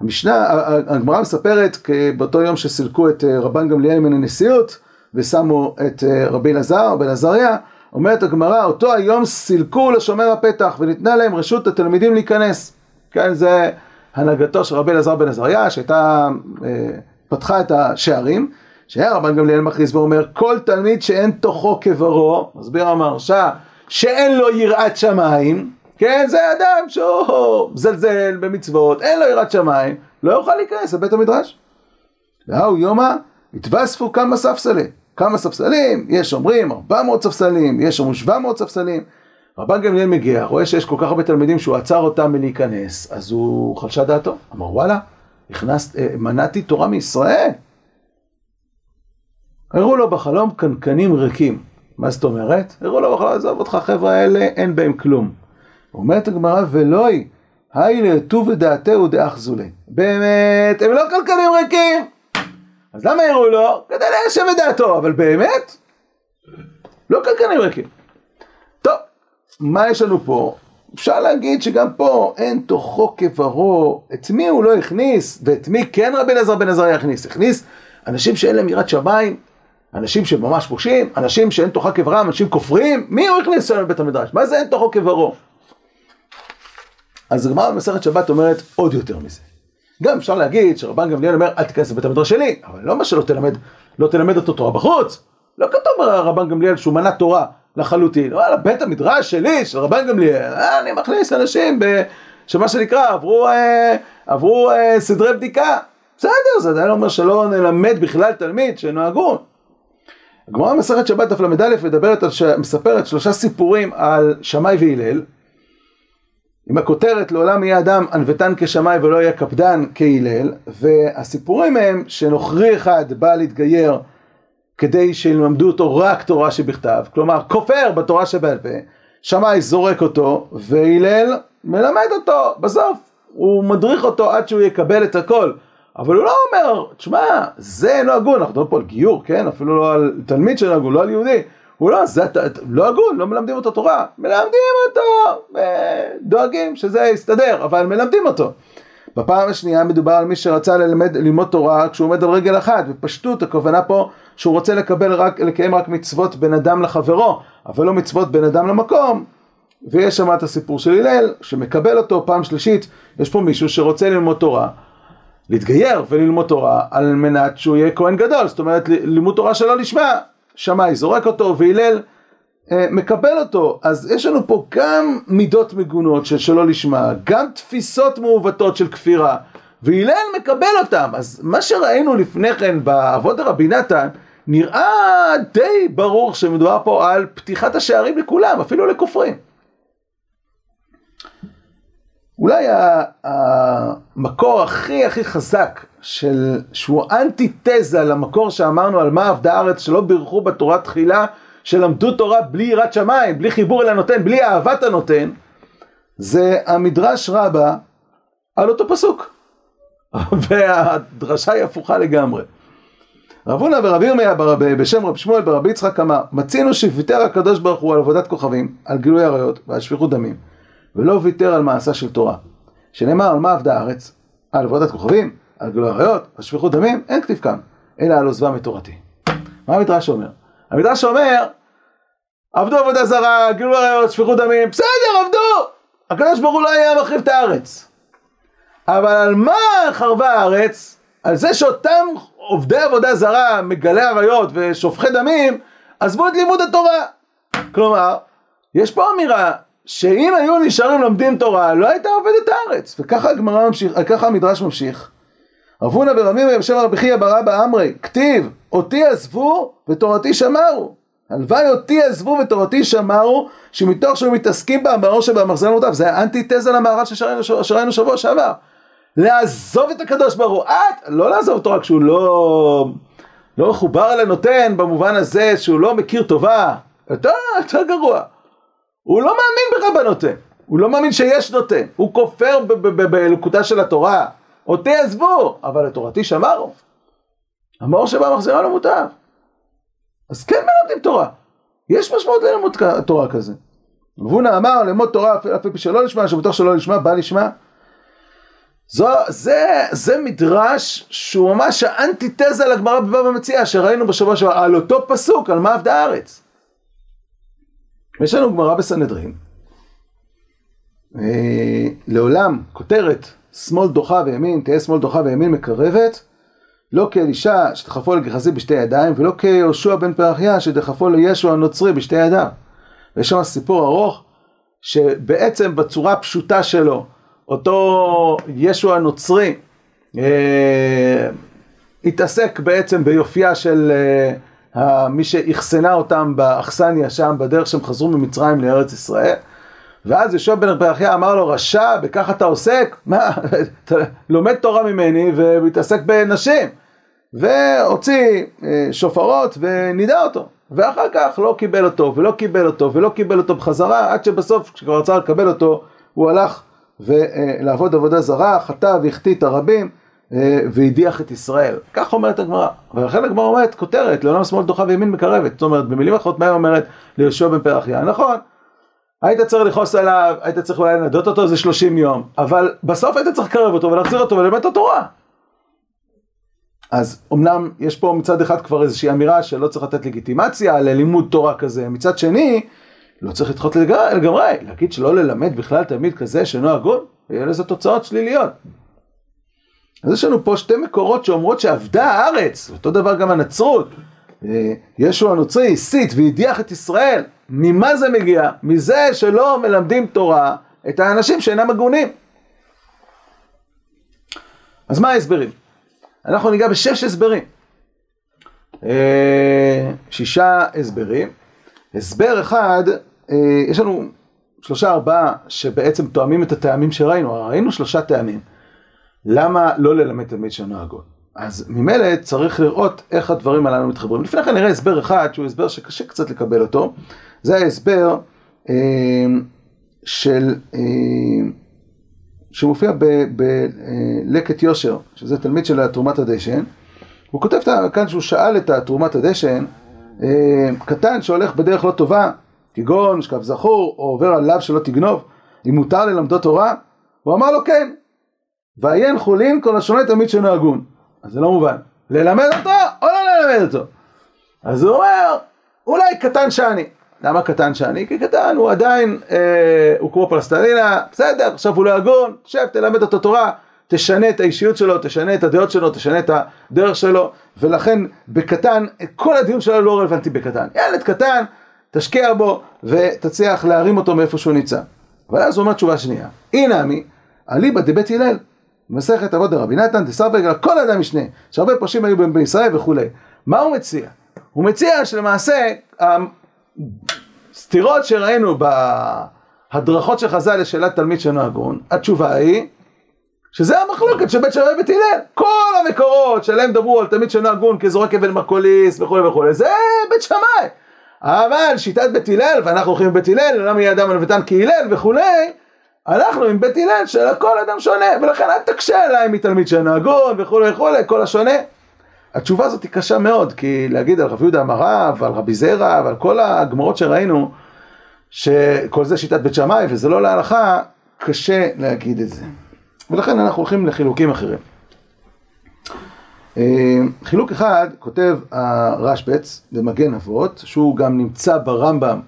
A: המשנה, הגמרא מספרת באותו יום שסילקו את אה, רבן גמליאל מן הנשיאות ושמו את אה, רבי אלעזר, בן עזריה, אומרת הגמרא, אותו היום סילקו לשומר הפתח וניתנה להם רשות התלמידים להיכנס. כן, זה הנהגתו של רבי אלעזר בן עזריה, שהייתה, אה, פתחה את השערים, שהיה רבן גמליאל מכריז ואומר, כל תלמיד שאין תוכו כברו, מסביר המרשה, שאין לו יראת שמיים, כן, זה אדם שהוא מזלזל במצוות, אין לו יראת שמיים, לא יוכל להיכנס לבית המדרש. והוא יומא, התווספו כמה ספסלים. כמה ספסלים, יש אומרים 400 ספסלים, יש אומרים 700 ספסלים. רבן גמליאל מגיע, רואה שיש כל כך הרבה תלמידים שהוא עצר אותם מלהיכנס, אז הוא חלשה דעתו, אמר וואלה, נכנס, אה, מנעתי תורה מישראל. הראו לו בחלום קנקנים ריקים. מה זאת אומרת? הראו לו בחלום, עזוב אותך, חבר'ה האלה, אין בהם כלום. אומרת הגמרא, ולואי, היי לט"ו ודעתהו דאחזולי. באמת, הם לא קנקנים ריקים. אז למה הראו לו? כדי ליישב את דעתו, אבל באמת? לא קנקנים ריקים. טוב, מה יש לנו פה? אפשר להגיד שגם פה אין תוכו כברו, את מי הוא לא הכניס, ואת מי כן רבי אליעזר בן עזריה הכניס. הכניס אנשים שאין להם יראת שמיים, אנשים שממש פושעים, אנשים שאין תוכה כברם, אנשים כופרים, מי הוא הכניס שם לבית המדרש? מה זה אין תוכו כברו? אז הגמרא במסכת שבת אומרת עוד יותר מזה. גם אפשר להגיד שרבן גמליאל אומר אל תיכנס לבית המדרש שלי, אבל לא מה שלא תלמד, לא תלמד אותו תורה בחוץ. לא כתוב ברבן גמליאל שהוא מנע תורה לחלוטין, וואלה בית המדרש שלי, של רבן גמליאל, אני מכניס אנשים ב... שמה שנקרא עברו, אה, עברו אה, סדרי בדיקה. בסדר, זה עדיין אומר שלא נלמד בכלל תלמיד שאינו הגון. הגמרא במסכת שבת דף ל"א מדברת על, ש... מספרת שלושה סיפורים על שמאי והלל. עם הכותרת לעולם יהיה אדם ענוותן כשמאי ולא יהיה קפדן כהלל והסיפורים הם שנוכרי אחד בא להתגייר כדי שילמדו אותו רק תורה שבכתב. כלומר כופר בתורה שבעל פה שמאי זורק אותו והלל מלמד אותו. בסוף הוא מדריך אותו עד שהוא יקבל את הכל אבל הוא לא אומר, תשמע, זה אינו הגון, אנחנו מדברים פה על גיור, כן? אפילו לא על תלמיד של הגון, לא על יהודי. הוא לא, זה לא הגון, לא מלמדים אותו תורה. מלמדים אותו, דואגים שזה יסתדר, אבל מלמדים אותו. בפעם השנייה מדובר על מי שרצה ללמד, ללמוד תורה כשהוא עומד על רגל אחת. בפשטות הכוונה פה שהוא רוצה לקבל רק, לקיים רק מצוות בין אדם לחברו, אבל לא מצוות בין אדם למקום. ויש שם את הסיפור של הלל, שמקבל אותו פעם שלישית, יש פה מישהו שרוצה ללמוד תורה. להתגייר וללמוד תורה על מנת שהוא יהיה כהן גדול, זאת אומרת לימוד תורה שלא נשמע, שמאי זורק אותו והלל אה, מקבל אותו, אז יש לנו פה גם מידות מגונות של שלא לשמה, גם תפיסות מעוותות של כפירה, והלל מקבל אותם, אז מה שראינו לפני כן באבות הרבי נתן, נראה די ברור שמדובר פה על פתיחת השערים לכולם, אפילו לכופרים. אולי המקור הכי הכי חזק של, שהוא אנטיתזה למקור שאמרנו על מה עבדה הארץ שלא בירכו בתורה תחילה שלמדו תורה בלי יראת שמיים, בלי חיבור אל הנותן, בלי אהבת הנותן זה המדרש רבה על אותו פסוק. <laughs> והדרשה היא הפוכה לגמרי. רב הונא ורבי ירמיה בשם רב שמואל ברבי יצחק אמר מצינו שוויתר הקדוש ברוך הוא על עבודת כוכבים, על גילוי עריות ועל שפיכות דמים ולא ויתר על מעשה של תורה. שנאמר על מה עבדה הארץ? על עבודת כוכבים, על גילוי עריות, על שפיכות דמים, אין כתיב כאן, אלא על עוזבה מתורתי. מה המדרש אומר? המדרש אומר, עבדו עבודה זרה, גילוי עריות, שפיכות דמים, בסדר, עבדו! הקדוש ברוך הוא לא היה מחריב את הארץ. אבל על מה חרבה הארץ? על זה שאותם עובדי עבודה זרה, מגלי עריות ושופכי דמים, עזבו את לימוד התורה. כלומר, יש פה אמירה שאם היו נשארים לומדים תורה, לא הייתה עובדת הארץ. וככה הגמרא ממשיך, ככה המדרש ממשיך. רב הונא ורבי בשם רבי חייא ברא באמרי, כתיב, אותי עזבו ותורתי שמרו. הלוואי אותי עזבו ותורתי שמרו, שמתוך שהם מתעסקים באמרו שבמחזר מוטב, זה האנטיתזה למערב שראינו שבוע שעבר. לעזוב את הקדוש ברוך הוא, את, לא לעזוב אותו רק שהוא לא, לא מחובר אל הנותן במובן הזה שהוא לא מכיר טובה, יותר, יותר גרוע. הוא לא מאמין בך בנותן, הוא לא מאמין שיש נותן, הוא כופר באלוקותה של התורה. אותי עזבו, אבל לתורתי שמרו. המאור שבא מחזירה לו מוטב. אז כן מלמדים תורה. יש משמעות ללמוד תורה כזה. רבונה אמר ללמוד תורה אף פי שלא לשמה, שבתוך שלא לשמה, בא לשמה. זו, זה, זה מדרש שהוא ממש האנטיתזה לגמרא בבבא מציאה שראינו בשבוע שעבר על אותו פסוק, על מה עבדה הארץ. יש לנו גמרא בסנהדרין, אה, לעולם כותרת שמאל דוחה וימין, תהיה שמאל דוחה וימין מקרבת, לא כאלישע שדחפו לגחזי בשתי ידיים, ולא כיהושע בן פרחיה שדחפו לישו הנוצרי בשתי ידיו. ויש שם סיפור ארוך, שבעצם בצורה פשוטה שלו, אותו ישו הנוצרי, אה, התעסק בעצם ביופייה של אה, מי שאחסנה אותם באכסניה שם בדרך שהם חזרו ממצרים לארץ ישראל ואז יהושע בן פרחיה אמר לו רשע בכך אתה עוסק? <laughs> מה? אתה לומד תורה ממני ומתעסק בנשים והוציא אה, שופרות ונידע אותו ואחר כך לא קיבל אותו ולא קיבל אותו ולא קיבל אותו בחזרה עד שבסוף כשכבר רצה לקבל אותו הוא הלך לעבוד עבודה זרה חטא והחטיא את הרבים אה, והדיח את ישראל. כך אומרת הגמרא. ולכן הגמרא אומרת, כותרת, לעולם שמאל דוחה וימין מקרבת. זאת אומרת, במילים אחרות, מה היא אומרת ליהושע בן פרחיה? נכון, היית צריך לכעוס עליו, היית צריך אולי לנדות אותו איזה 30 יום, אבל בסוף היית צריך לקרב אותו ולהחזיר אותו וללמד את התורה. אז אמנם יש פה מצד אחד כבר איזושהי אמירה שלא צריך לתת לגיטימציה ללימוד תורה כזה, מצד שני, לא צריך לדחות לגמרי, להגיד שלא ללמד בכלל תלמיד כזה שאינו הגון, ויהיה לזה תוצאות שליליות. אז יש לנו פה שתי מקורות שאומרות שאבדה הארץ, אותו דבר גם הנצרות. אה, ישו הנוצרי הסית והדיח את ישראל, ממה זה מגיע? מזה שלא מלמדים תורה את האנשים שאינם הגונים. אז מה ההסברים? אנחנו ניגע בשש הסברים. אה, שישה הסברים. הסבר אחד, אה, יש לנו שלושה ארבעה שבעצם תואמים את הטעמים שראינו, ראינו שלושה טעמים. למה לא ללמד תלמיד שאינו הגון? אז ממילא צריך לראות איך הדברים הללו מתחברים. לפני כן נראה הסבר אחד, שהוא הסבר שקשה קצת לקבל אותו. זה ההסבר אה, של, אה, שמופיע בלקט אה, יושר, שזה תלמיד של תרומת הדשן. הוא כותב כאן שהוא שאל את תרומת הדשן, אה, קטן שהולך בדרך לא טובה, כגון שכב זכור, או עובר על לאו שלא תגנוב, אם מותר ללמדו תורה? הוא אמר לו כן. ועיין חולין כל השונה תמיד שאינו הגון. אז זה לא מובן. ללמד אותו או לא ללמד אותו? אז הוא אומר, אולי קטן שאני. למה קטן שאני? כי קטן הוא עדיין, אה, הוא כמו פלסטלינה, בסדר, עכשיו הוא לא הגון, שב תלמד אותו תורה, תשנה את האישיות שלו, תשנה את הדעות שלו, תשנה את הדרך שלו, ולכן בקטן, כל הדיון שלו לא רלוונטי בקטן. ילד קטן, תשקיע בו ותצליח להרים אותו מאיפה שהוא נמצא. אבל אז הוא אומר תשובה שנייה, הנה עמי, אליבא דבית הלל. מסכת אבות דרבי נתן, דסר בגלל כל אדם משנה, שהרבה פושעים היו בישראל וכולי. מה הוא מציע? הוא מציע שלמעשה הסתירות שראינו בהדרכות של חז"ל לשאלת תלמיד שאינו הגון, התשובה היא שזה המחלוקת של בית שמאי ובית הלל. כל המקורות שלהם דברו על תלמיד שאינו הגון כזורק אבן מרקוליס וכולי וכולי, זה בית שמאי. אבל שיטת בית הלל, ואנחנו הולכים לבית הלל, למה יהיה אדם הנבטן כהלל וכולי, אנחנו עם בית הלל של כל אדם שונה, ולכן אל תקשה עליי מתלמיד שאינו הגון וכולי וכולי, כל השונה. התשובה הזאת היא קשה מאוד, כי להגיד על רב יהודה אמרה, ועל רבי זרע, ועל כל הגמרות שראינו, שכל זה שיטת בית שמאי וזה לא להלכה, קשה להגיד את זה. ולכן אנחנו הולכים לחילוקים אחרים. אה, חילוק אחד כותב הרשב"ץ במגן אבות, שהוא גם נמצא ברמב"ם,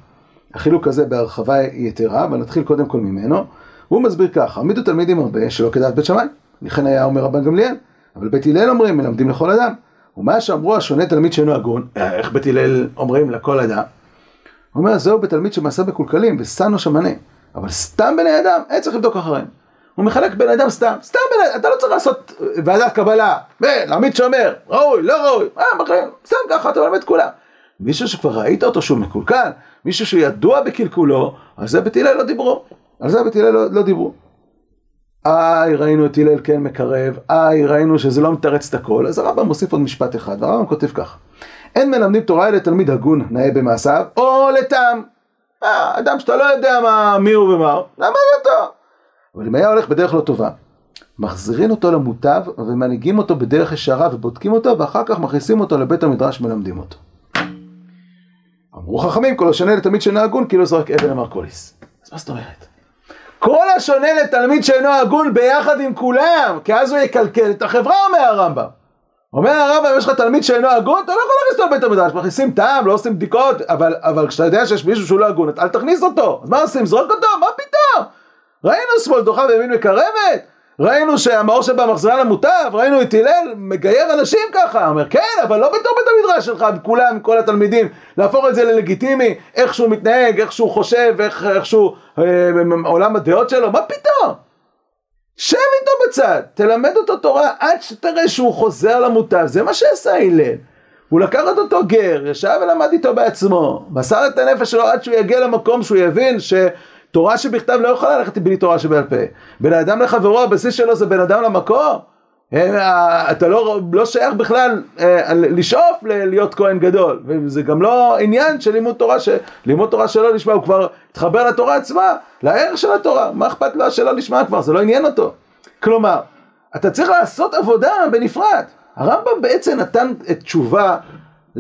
A: החילוק הזה בהרחבה יתרה, אבל נתחיל קודם כל ממנו. הוא מסביר ככה, עמידו תלמידים הרבה שלא כדעת בית שמאי, לכן היה אומר רבן גמליאל, אבל בית הלל אומרים מלמדים לכל אדם. ומה שאמרו השונה תלמיד שאינו הגון, אה, איך בית הלל אומרים לכל אדם? הוא אומר זהו בתלמיד שמעשה מקולקלים ושאנו שמנה, אבל סתם בני אדם, אין צריך לבדוק אחריהם. הוא מחלק בן אדם סתם, סתם בן אדם, אתה לא צריך לעשות ועדת קבלה, ולהעמיד שומר, ראוי, לא ראוי, אה, מחלק, סתם ככה אתה מלמד כולם. מישהו שכבר ראית אותו שהוא מקולקל, מישהו שידוע בקלקולו, על זה בית הלל לא דיברו, על זה בית הלל לא, לא דיברו. איי, ראינו את הלל כן מקרב, איי, ראינו שזה לא מתרץ את הכל, אז הרמב"ם מוסיף עוד משפט אחד, והרמב"ם כותב כך: אין מלמדים תורה אלא תלמיד הגון, נאה במעשיו, או לטעם. אה, אדם שאתה לא יודע מה, מי הוא ומה הוא, למד אותו. אבל אם היה הולך בדרך לא טובה, מחזירים אותו למוטב ומנהיגים אותו בדרך ישרה ובודקים אותו, ואחר כך מכניסים אותו לבית המדרש ומלמדים אותו. אמרו חכמים, כל השונה לתלמיד שאינו הגון, כאילו זרק אבן למרקוליס. אז מה זאת אומרת? כל השונה לתלמיד שאינו הגון ביחד עם כולם, כי אז הוא יקלקל את החברה, אומר הרמב"ם. אומר הרמב"ם, יש לך תלמיד שאינו הגון, אתה לא יכול להכניס אותו לבית המדרש, מכניסים טעם, לא עושים בדיקות, אבל, אבל כשאתה יודע שיש מישהו שהוא לא הגון, אל תכניס אותו. אז מה עושים? זרוק אותו? מה פתאום? ראינו שמאל דוחה וימין מקרבת? ראינו שהמאור שבה מחזירה למוטב, ראינו את הלל מגייר אנשים ככה, אומר כן, אבל לא בתור בית המדרש שלך, כולם, כל התלמידים, להפוך את זה ללגיטימי, איך שהוא מתנהג, איך שהוא חושב, איך, איך שהוא, אה, עולם הדעות שלו, מה פתאום? שב איתו בצד, תלמד אותו תורה עד שתראה שהוא חוזר למוטב, זה מה שעשה הלל. הוא לקח את אותו גר, ישב ולמד איתו בעצמו, מסר את הנפש שלו עד שהוא יגיע למקום שהוא יבין ש... תורה שבכתב לא יכולה ללכת בלי תורה שבעל פה. בן אדם לחברו, הבסיס שלו זה בן אדם למקום. אה, אתה לא, לא שייך בכלל אה, לשאוף להיות כהן גדול, וזה גם לא עניין של לימוד תורה, לימוד תורה שלא נשמע, הוא כבר התחבר לתורה עצמה, לערך של התורה, מה אכפת לו שלא נשמע כבר, זה לא עניין אותו. כלומר, אתה צריך לעשות עבודה בנפרד. הרמב"ם בעצם נתן את תשובה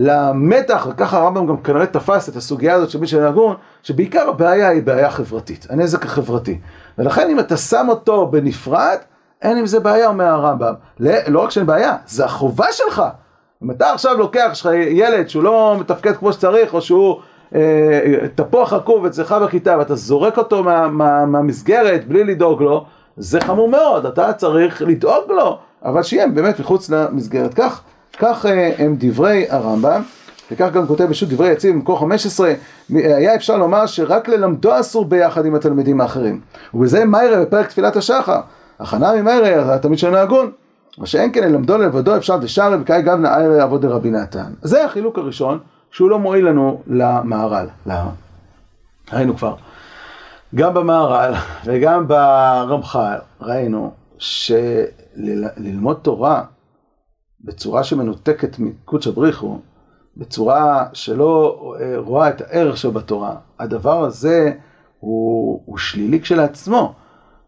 A: למתח, וככה הרמב"ם גם כנראה תפס את הסוגיה הזאת של מי שנהגון, שבעיקר הבעיה היא בעיה חברתית, הנזק החברתי. ולכן אם אתה שם אותו בנפרד, אין עם זה בעיה, אומר הרמב"ם. לא רק שאין בעיה, זה החובה שלך. אם אתה עכשיו לוקח, יש לך ילד שהוא לא מתפקד כמו שצריך, או שהוא אה, תפוח עקוב אצלך בכיתה, ואתה זורק אותו מה, מה, מהמסגרת בלי לדאוג לו, זה חמור מאוד, אתה צריך לדאוג לו, אבל שיהיה באמת מחוץ למסגרת. כך, כך אה, הם דברי הרמב"ם, וכך גם כותב פשוט דברי יציב במקור 15, היה אפשר לומר שרק ללמדו אסור ביחד עם התלמידים האחרים. ובזה מיירה בפרק תפילת השחר, הכנה ממיירה, התלמיד שלנו הגון. מה שאין כן ללמדו לבדו אפשר דשארי וקאי גבנה איירי אבות דרבי נתן. זה החילוק הראשון, שהוא לא מועיל לנו למהר"ל. למה? ראינו כבר. גם במהר"ל וגם ברמח"ל ראינו שללמוד תורה בצורה שמנותקת מקודש הבריחו, בצורה שלא רואה את הערך שבתורה, הדבר הזה הוא, הוא שלילי כשלעצמו.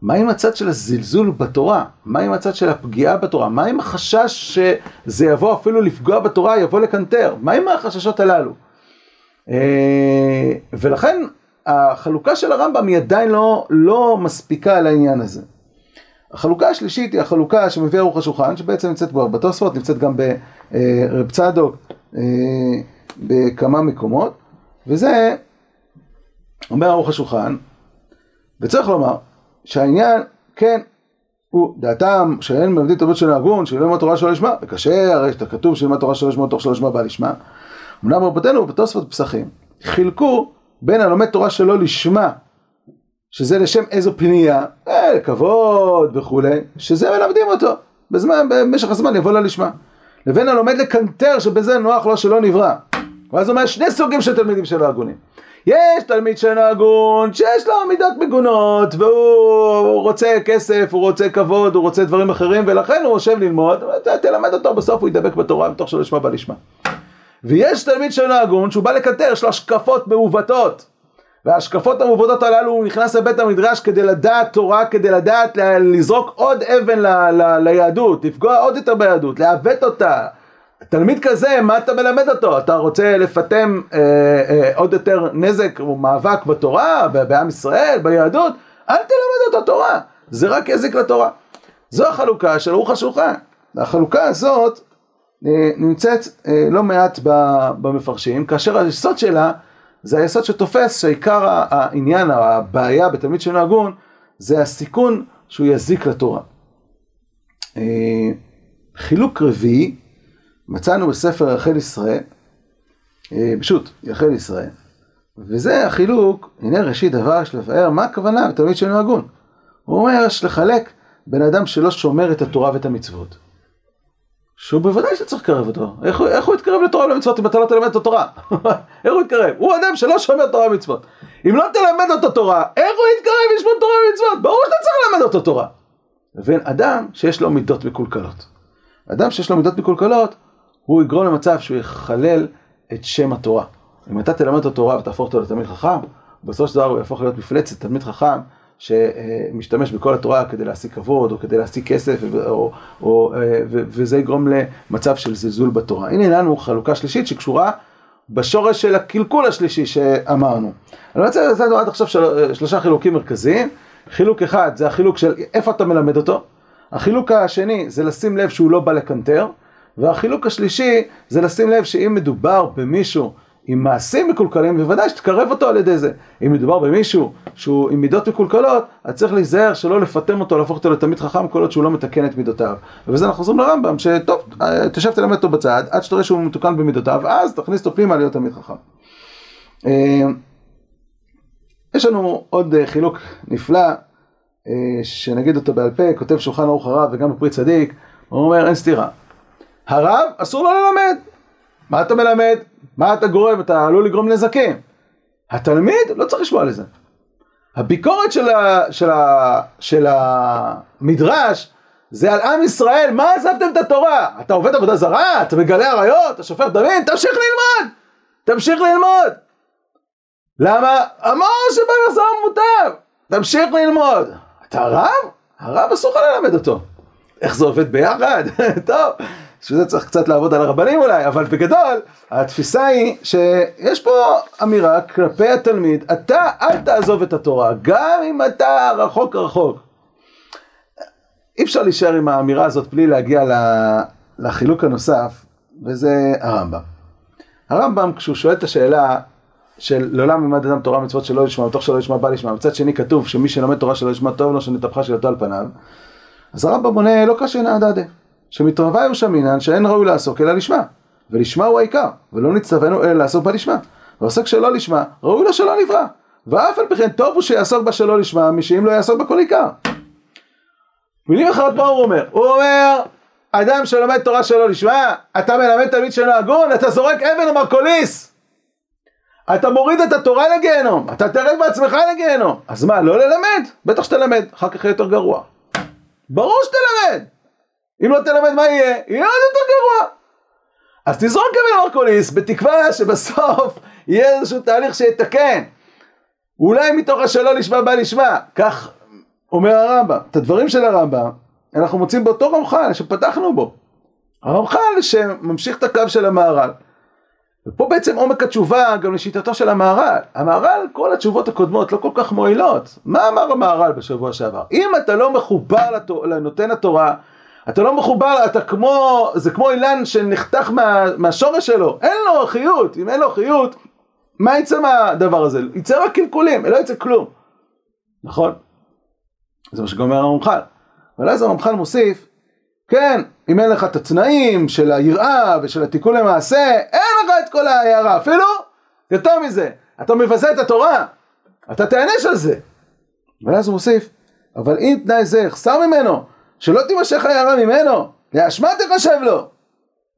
A: מה עם הצד של הזלזול בתורה? מה עם הצד של הפגיעה בתורה? מה עם החשש שזה יבוא אפילו לפגוע בתורה, יבוא לקנטר? מה עם החששות הללו? אה, ולכן החלוקה של הרמב"ם היא עדיין לא, לא מספיקה על העניין הזה. החלוקה השלישית היא החלוקה שמביא ערוך השולחן, שבעצם נמצאת כבר בתוספות, נמצאת גם ברב צדוק אה, בכמה מקומות, וזה אומר ערוך השולחן, וצריך לומר שהעניין, כן, הוא דעתם שאין מלמדים תלמוד של הגון, שלא התורה שלא לשמה, וקשה, הרי שאתה כתוב שלמד תורה שלא לשמה, תוך שלא לשמה בא לשמה. אמנם רבותינו בתוספות פסחים חילקו בין הלומד תורה שלא לשמה, שזה לשם איזו פנייה, אה, לכבוד וכולי, שזה מלמדים אותו, בזמן, במשך הזמן יבוא לה לשמה. לבין הלומד לקנטר שבזה נוח לו שלא נברא. ואז הוא אומר שני סוגים של תלמידים שלא הגונים. יש תלמיד שאינו הגון, שיש לו מידות מגונות, והוא רוצה כסף, הוא רוצה כבוד, הוא רוצה דברים אחרים, ולכן הוא יושב ללמוד, תלמד אותו, בסוף הוא ידבק בתורה, מתוך שלא ישמע בלשמה. ויש תלמיד שאינו הגון, שהוא בא לקטר, יש לו השקפות מעוותות. וההשקפות המעוותות הללו, הוא נכנס לבית המדרש כדי לדעת תורה, כדי לדעת לזרוק עוד אבן ל, ל, ליהדות, לפגוע עוד יותר ביהדות, לעוות אותה. תלמיד כזה, מה אתה מלמד אותו? אתה רוצה לפטם אה, אה, עוד יותר נזק או מאבק בתורה, בעם ישראל, ביהדות? אל תלמד אותו תורה, זה רק יזיק לתורה. זו החלוקה של רוח השולחן. החלוקה הזאת אה, נמצאת אה, לא מעט במפרשים, כאשר היסוד שלה זה היסוד שתופס שעיקר העניין, הבעיה בתלמיד שאינו הגון, זה הסיכון שהוא יזיק לתורה. אה, חילוק רביעי מצאנו בספר יחל ישראל, פשוט יחל ישראל, וזה החילוק, הנה ראשית דבר יש לבאר מה הכוונה בתלמיד שאינו הגון. הוא אומר יש לחלק בין אדם שלא שומר את התורה ואת המצוות. שהוא בוודאי שצריך לקרב אותו. איך, איך הוא יתקרב לתורה ולמצוות אם אתה לא תלמד את התורה? <laughs> איך הוא יתקרב? הוא אדם שלא שומר תורה ומצוות. אם לא תלמד אותו תורה, איך הוא יתקרב לשמור תורה ומצוות? ברור שאתה צריך ללמד אותו תורה. לבין אדם שיש לו מידות מקולקלות. אדם שיש לו מידות מקולקלות, הוא יגרום למצב שהוא יחלל את שם התורה. אם אתה תלמד אותו תורה ותהפוך אותו לתלמיד חכם, בסופו של דבר הוא יהפוך להיות מפלצת, תלמיד חכם, שמשתמש בכל התורה כדי להשיג כבוד, או כדי להשיג כסף, או, או, וזה יגרום למצב של זלזול בתורה. הנה לנו חלוקה שלישית שקשורה בשורש של הקלקול השלישי שאמרנו. אני רוצה לתת עד עכשיו של, שלושה חילוקים מרכזיים. חילוק אחד זה החילוק של איפה אתה מלמד אותו. החילוק השני זה לשים לב שהוא לא בא לקנטר. והחילוק השלישי זה לשים לב שאם מדובר במישהו עם מעשים מקולקלים, בוודאי שתקרב אותו על ידי זה. אם מדובר במישהו שהוא עם מידות מקולקלות, אז צריך להיזהר שלא לפטם אותו, להפוך אותו לתלמיד חכם, כל עוד שהוא לא מתקן את מידותיו. ובזה אנחנו חוזרים לרמב"ם, שטוב, תשב תלמד אותו בצד, עד שתראה שהוא מתוקן במידותיו, אז תכניס אותו פנימה להיות תלמיד חכם. אה, יש לנו עוד אה, חילוק נפלא, אה, שנגיד אותו בעל פה, כותב שולחן ערוך הרב וגם בפרי צדיק, הוא אומר אין סתירה. הרב אסור לו ללמד. מה אתה מלמד? מה אתה גורם? אתה עלול לגרום נזקים. התלמיד לא צריך לשמוע לזה. הביקורת של, ה, של, ה, של המדרש זה על עם ישראל, מה עזבתם את התורה? אתה עובד עבודה זרה? אתה מגלה עריות? אתה שופך דמים? תמשיך ללמוד! תמשיך ללמוד! למה? אמר שבמשא מוטב! תמשיך ללמוד! אתה רב? הרב אסור לך ללמד אותו. איך זה עובד ביחד? <laughs> טוב, שזה צריך קצת לעבוד על הרבנים אולי, אבל בגדול, התפיסה היא שיש פה אמירה כלפי התלמיד, אתה אל תעזוב את התורה, גם אם אתה רחוק רחוק. אי אפשר להישאר עם האמירה הזאת בלי להגיע לחילוק הנוסף, וזה הרמב"ם. הרמב"ם, כשהוא שואל את השאלה של לעולם ילמד אדם תורה מצוות שלא ישמע, מתוך שלא ישמע בא לשמע, מצד שני כתוב שמי שלומד תורה שלא ישמע טוב לו שנתהפכה שלתו על פניו, אז הרמב"ם עונה לא קשה נעדדה, שמתרבה יושמינן שאין ראוי לעסוק אלא לשמה, ולשמה הוא העיקר, ולא נצטווינו אלא לעסוק בה לשמה, ועוסק שלא לשמה, ראוי לו שלא נברא, ואף על פי כן טוב הוא שיעסוק בה שלא לשמה, משאם לא יעסוק בה כל עיקר. מילים אחרות מה הוא אומר? הוא אומר, אדם שלומד תורה שלא לשמה, אתה מלמד תלמיד שאינו הגון, אתה זורק אבן למרקוליס. אתה מוריד את התורה לגיהנום, אתה תרד בעצמך לגיהנום. אז מה, לא ללמד? בטח שתלמד, אחר כך יהיה יותר גרוע. ברור שתלמד. אם לא תלמד מה יהיה? יהיה עוד יותר גרוע. אז תזרוק אבן למרקוליס, בתקווה שבסוף יהיה איזשהו תהליך שיתקן. אולי מתוך השלא לשמה בא לשמה, כך אומר הרמב"ם. את הדברים של הרמב"ם אנחנו מוצאים באותו רמח"ל שפתחנו בו. הרמח"ל שממשיך את הקו של המהר"ל. ופה בעצם עומק התשובה גם לשיטתו של המהר"ל. המהר"ל, כל התשובות הקודמות לא כל כך מועילות. מה אמר המהר"ל בשבוע שעבר? אם אתה לא מחובר לנותן התורה, אתה לא מחובר, אתה כמו, זה כמו אילן שנחתך מה, מהשורש שלו, אין לו חיות, אם אין לו חיות, מה יצא מהדבר הזה? יצא רק קלקולים, לא יצא כלום. נכון? זה מה שגומר הרמח"ל. אבל אז הרמח"ל מוסיף, כן, אם אין לך את התנאים של היראה ושל התיקון למעשה, אין לך את כל ההערה, אפילו יותר מזה, אתה מבזה את התורה, אתה תענש על זה. ואז הוא מוסיף, אבל אם תנאי זה יחסר ממנו, שלא תימשך ההערה ממנו, לאשמה תחשב לו.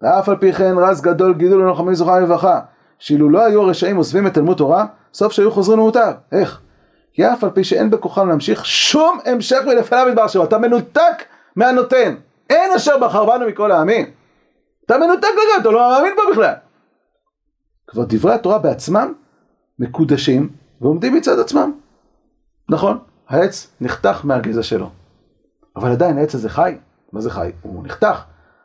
A: ואף על פי כן רז גדול גידול ללוחמים זוכה לברכה, שאילו לא היו הרשעים עוזבים את תלמוד תורה, סוף שהיו חוזרים למוטב. איך? כי אף על פי שאין בכוחם להמשיך שום המשך מלפניו מדבר שלו, אתה מנותק מהנותן, אין אשר בחר בנו מכל העמים. אתה מנותק לגמרי, אתה לא מאמין בו בכלל. כבר דברי התורה בעצמם מקודשים ועומדים מצד עצמם. נכון, העץ נחתך מהגזע שלו, אבל עדיין העץ הזה חי. מה זה חי? הוא נחתך,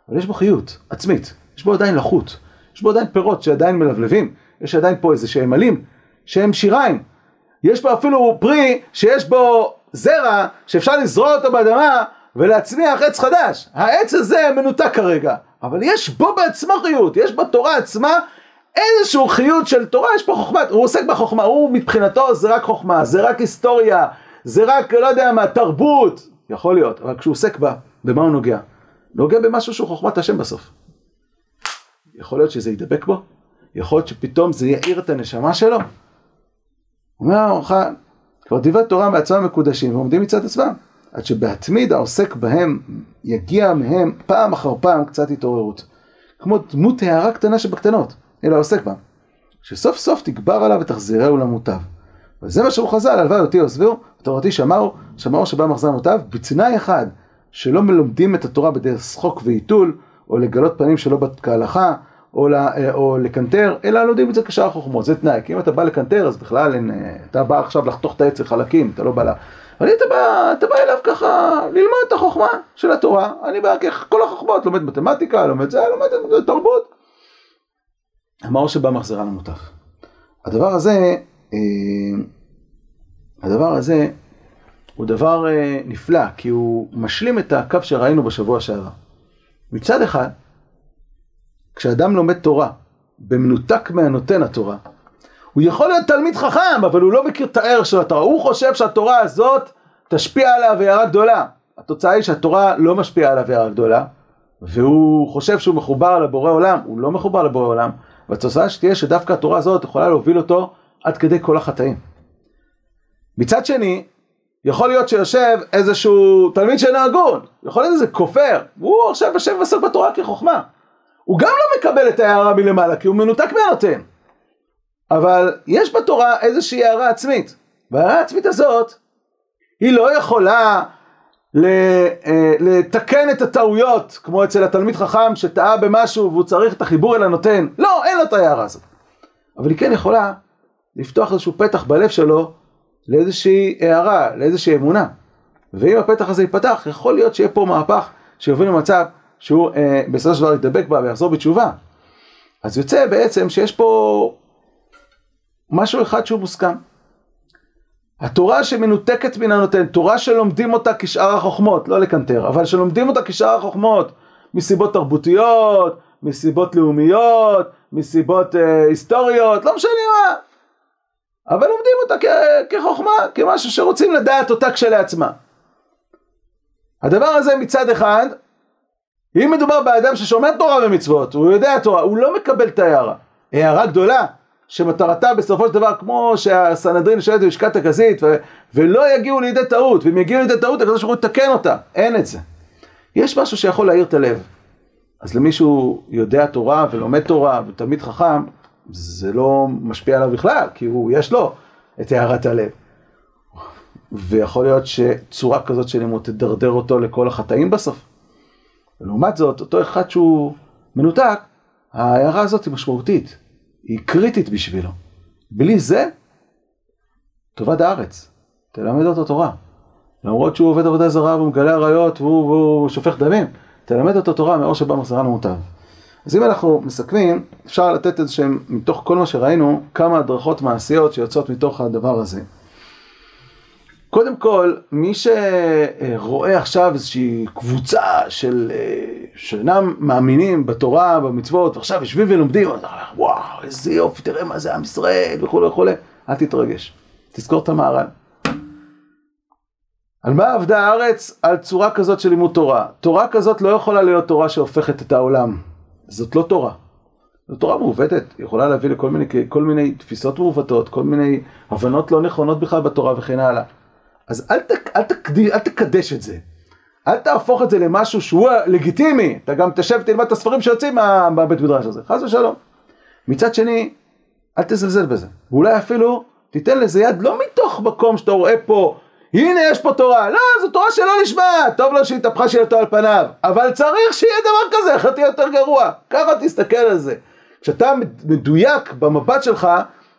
A: אבל יש בו חיות עצמית, יש בו עדיין לחות, יש בו עדיין פירות שעדיין מלבלבים, יש עדיין פה איזה שהם עלים, שהם שיריים, יש פה אפילו פרי שיש בו זרע שאפשר לזרוע אותו באדמה ולהצמיח עץ חדש. העץ הזה מנותק כרגע, אבל יש בו בעצמו חיות, יש בתורה עצמה איזשהו חיות של תורה, יש פה חוכמה, הוא עוסק בחוכמה, הוא מבחינתו זה רק חוכמה, זה רק היסטוריה, זה רק לא יודע מה, תרבות, יכול להיות, אבל כשהוא עוסק בה, במה הוא נוגע? נוגע במשהו שהוא חוכמת השם בסוף. יכול להיות שזה ידבק בו, יכול להיות שפתאום זה יאיר את הנשמה שלו, אומר הרמח"ל, כבר דברי תורה בעצמם מקודשים ועומדים מצד עצמם, עד שבהתמיד העוסק בהם יגיע מהם פעם אחר פעם קצת התעוררות. כמו דמות הערה קטנה שבקטנות, אלא העוסק בהם. שסוף סוף תגבר עליו ותחזירהו למוטב. וזה מה שהוא חז"ל, הלוואי אותי עוזבו, תורתי שמרו, שמרו שבא מחזר מוטב, בתנאי אחד, שלא מלומדים את התורה בדרך שחוק ועיתול, או לגלות פנים שלא כהלכה, או, לה, או לקנטר, אלא לומדים את זה כשאר החוכמות, זה תנאי, כי אם אתה בא לקנטר אז בכלל אין, אתה בא עכשיו לחתוך את העץ לחלקים, אתה לא בא לה... אבל אתה בא, אתה בא אליו ככה ללמוד את החוכמה של התורה, אני בא כל החוכמות, לומד מתמטיקה, לומד זה, לומד תרבות. אמר שבא מחזרה למוטף. הדבר הזה, אה, הדבר הזה הוא דבר אה, נפלא, כי הוא משלים את הקו שראינו בשבוע שעבר. מצד אחד, כשאדם לומד תורה, במנותק מהנותן התורה, הוא יכול להיות תלמיד חכם, אבל הוא לא מכיר את הערך של התורה. הוא חושב שהתורה הזאת תשפיע עליו הערה גדולה. התוצאה היא שהתורה לא משפיעה עליו הערה גדולה, והוא חושב שהוא מחובר לבורא עולם, הוא לא מחובר לבורא עולם, והתוצאה שתהיה שדווקא התורה הזאת יכולה להוביל אותו עד כדי כל החטאים. מצד שני, יכול להיות שיושב איזשהו תלמיד שאינו הגון, יכול להיות איזה כופר, והוא עכשיו יושב ועסק בתורה כחוכמה. הוא גם לא מקבל את ההערה מלמעלה, כי הוא מנותק מהנותן. אבל יש בתורה איזושהי הערה עצמית, וההערה העצמית הזאת, היא לא יכולה אה, לתקן את הטעויות, כמו אצל התלמיד חכם שטעה במשהו והוא צריך את החיבור אל הנותן. לא, אין לו את ההערה הזאת. אבל היא כן יכולה לפתוח איזשהו פתח בלב שלו לאיזושהי הערה, לאיזושהי אמונה. ואם הפתח הזה ייפתח, יכול להיות שיהיה פה מהפך שיוביל למצב שהוא אה, בסופו של דבר ידבק בה ויחזור בתשובה. אז יוצא בעצם שיש פה משהו אחד שהוא מוסכם. התורה שמנותקת מן הנותן, תורה שלומדים אותה כשאר החוכמות, לא לקנטר, אבל שלומדים אותה כשאר החוכמות, מסיבות תרבותיות, מסיבות לאומיות, מסיבות אה, היסטוריות, לא משנה מה. אבל לומדים אותה כ- כחוכמה, כמשהו שרוצים לדעת אותה כשלעצמה. הדבר הזה מצד אחד, אם מדובר באדם ששומר תורה ומצוות, הוא יודע תורה, הוא לא מקבל את ההערה. הערה גדולה, שמטרתה בסופו של דבר, כמו שהסנהדרין שואלת בלשכת הכזית, ו- ולא יגיעו לידי טעות, ואם יגיעו לידי טעות, הקדוש ברוך הוא יתקן אותה. אין את זה. יש משהו שיכול להאיר את הלב. אז למישהו יודע תורה ולומד תורה ותלמיד חכם, זה לא משפיע עליו בכלל, כי הוא, יש לו את הערת הלב. ויכול להיות שצורה כזאת של לימוד תדרדר אותו לכל החטאים בסוף. ולעומת זאת, אותו אחד שהוא מנותק, ההערה הזאת היא משמעותית, היא קריטית בשבילו. בלי זה, טובת הארץ, תלמד אותו תורה. למרות שהוא עובד עבודה זרה והוא מגלה עריות והוא, והוא שופך דמים, תלמד אותו תורה מאור שבא מחזרה למוטב. אז אם אנחנו מסכמים, אפשר לתת איזה שהם, מתוך כל מה שראינו, כמה הדרכות מעשיות שיוצאות מתוך הדבר הזה. קודם כל, מי שרואה עכשיו איזושהי קבוצה של, שאינם מאמינים בתורה, במצוות, ועכשיו יושבים ולומדים, וואו, איזה יופי, תראה מה זה עם ישראל, וכולי וכולי, אל תתרגש, תזכור את המהר"ל. על מה עבדה הארץ? על צורה כזאת של לימוד תורה. תורה כזאת לא יכולה להיות תורה שהופכת את העולם. זאת לא תורה. זו תורה מעוותת, היא יכולה להביא לכל מיני, כל מיני תפיסות מעוותות, כל מיני הבנות לא נכונות בכלל בתורה וכן הלאה. אז אל, תק, אל, תקד, אל תקדש את זה. אל תהפוך את זה למשהו שהוא לגיטימי. אתה גם תשב תלמד את הספרים שיוצאים מהבית מדרש הזה. חס ושלום. מצד שני, אל תזלזל בזה. ואולי אפילו תיתן לזה יד לא מתוך מקום שאתה רואה פה הנה יש פה תורה, לא, זו תורה שלא נשמעת, טוב לו שהתהפכה שאלתו על פניו, אבל צריך שיהיה דבר כזה, אחרת תהיה יותר גרוע, ככה תסתכל על זה. כשאתה מדויק במבט שלך,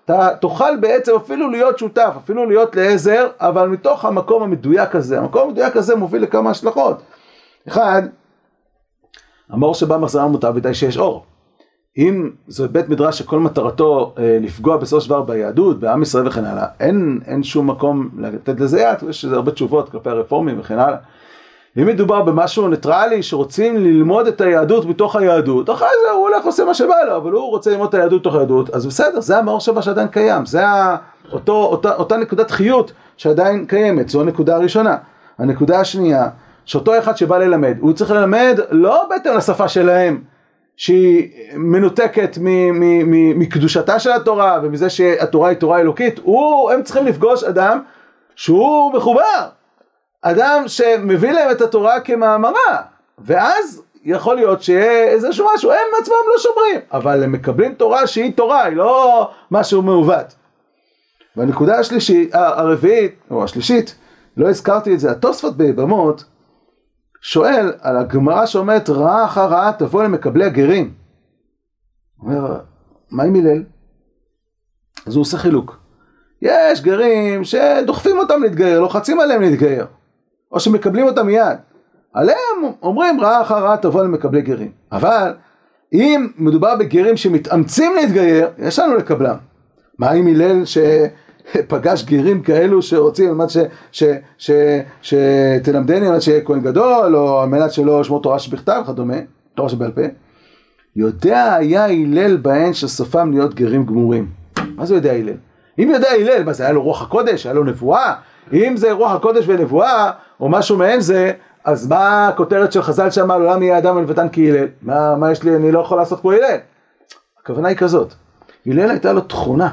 A: אתה תוכל בעצם אפילו להיות שותף, אפילו להיות לעזר, אבל מתוך המקום המדויק הזה, המקום המדויק הזה מוביל לכמה השלכות. אחד, המאור שבא מחזרה מוטב מדי שיש אור. אם זה בית מדרש שכל מטרתו אה, לפגוע בסופו של דבר ביהדות, בעם ישראל וכן הלאה, אין, אין שום מקום לתת לזה יד, יש הרבה תשובות כלפי הרפורמים וכן הלאה. אם מדובר במשהו ניטרלי שרוצים ללמוד את היהדות מתוך היהדות, אחרי זה הוא הולך ועושה מה שבא לו, אבל הוא רוצה ללמוד את היהדות מתוך היהדות, אז בסדר, זה המאור שבה שעדיין קיים, זה אותו, אותה, אותה נקודת חיות שעדיין קיימת, זו הנקודה הראשונה. הנקודה השנייה, שאותו אחד שבא ללמד, הוא צריך ללמד לא בהתאם לשפה שלהם, שהיא מנותקת מקדושתה של התורה ומזה שהתורה היא תורה אלוקית, הוא, הם צריכים לפגוש אדם שהוא מחובר, אדם שמביא להם את התורה כמאמרה, ואז יכול להיות שיהיה איזשהו משהו, הם עצמם לא שומרים, אבל הם מקבלים תורה שהיא תורה, היא לא משהו מעוות. והנקודה השלישית, הרביעית, או השלישית, לא הזכרתי את זה, התוספות ביבמות, שואל על הגמרא שאומרת רעה אחר רעה תבוא למקבלי הגרים. אומר, מה עם הלל? אז הוא עושה חילוק. יש גרים שדוחפים אותם להתגייר, לוחצים עליהם להתגייר, או שמקבלים אותם מיד. עליהם אומרים רעה אחר רעה תבוא למקבלי גרים. אבל אם מדובר בגרים שמתאמצים להתגייר, יש לנו לקבלם. מה עם הלל ש... פגש גרים כאלו שרוצים על מנת שתלמדני על מנת שיהיה כהן גדול, או על מנת שלא שמור תורה שבכתב וכדומה, תורה שבעל פה. יודע היה הלל בהן שסופם להיות גרים גמורים. מה זה יודע הלל? אם יודע הלל, מה זה היה לו רוח הקודש, היה לו נבואה? אם זה רוח הקודש ונבואה, או משהו מעין זה, אז מה הכותרת של חז"ל שם, לעולם יהיה אדם ולבטן כהלל? מה, מה יש לי, אני לא יכול לעשות כמו הלל? הכוונה היא כזאת, הלל הייתה לו תכונה.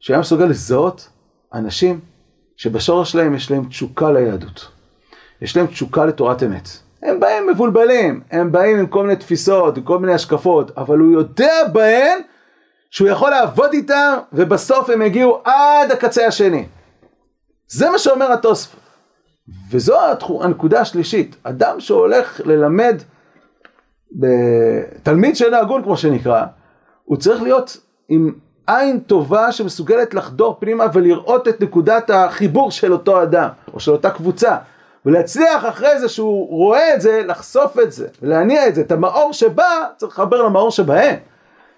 A: שהיה מסוגל לזהות אנשים שבשורש שלהם יש להם תשוקה ליהדות. יש להם תשוקה לתורת אמת. הם באים מבולבלים, הם באים עם כל מיני תפיסות, עם כל מיני השקפות, אבל הוא יודע בהן שהוא יכול לעבוד איתם, ובסוף הם יגיעו עד הקצה השני. זה מה שאומר התוספות. וזו הנקודה השלישית, אדם שהולך ללמד, תלמיד שאינו הגון כמו שנקרא, הוא צריך להיות עם עין טובה שמסוגלת לחדור פנימה ולראות את נקודת החיבור של אותו אדם, או של אותה קבוצה, ולהצליח אחרי זה שהוא רואה את זה, לחשוף את זה, להניע את זה, את המאור שבא, צריך לחבר למאור שבהם.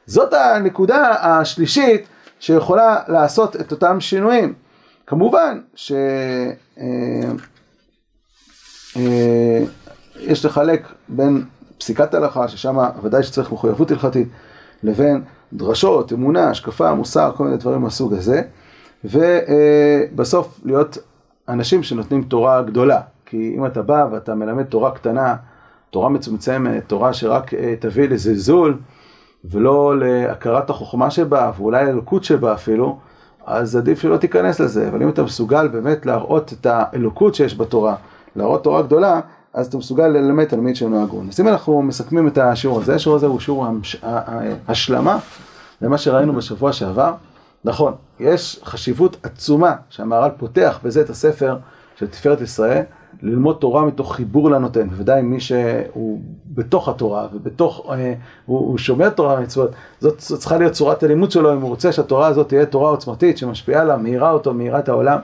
A: זאת הנקודה השלישית שיכולה לעשות את אותם שינויים. כמובן שיש אה, אה, לחלק בין פסיקת הלכה, ששם ודאי שצריך מחויבות הלכתית, לבין דרשות, אמונה, השקפה, מוסר, כל מיני דברים מהסוג הזה, ובסוף להיות אנשים שנותנים תורה גדולה. כי אם אתה בא ואתה מלמד תורה קטנה, תורה מצומצמת, תורה שרק אה, תביא לזלזול, ולא להכרת החוכמה שבה, ואולי לאלוקות שבה אפילו, אז עדיף שלא תיכנס לזה. אבל אם אתה מסוגל באמת להראות את האלוקות שיש בתורה, להראות תורה גדולה, אז אתה מסוגל ללמד תלמיד שאינו הגון. אז אם אנחנו מסכמים את השיעור הזה, השיעור הזה הוא שיעור השלמה למה שראינו בשבוע שעבר. נכון, יש חשיבות עצומה שהמהר"ל פותח בזה את הספר של תפארת ישראל, ללמוד תורה מתוך חיבור לנותן, בוודאי מי שהוא בתוך התורה ובתוך, אה, הוא, הוא שומע תורה ומצוות, זאת, זאת צריכה להיות צורת הלימוד שלו אם הוא רוצה שהתורה הזאת תהיה תורה עוצמתית שמשפיעה עליו, מאירה אותו, מאירה את העולם.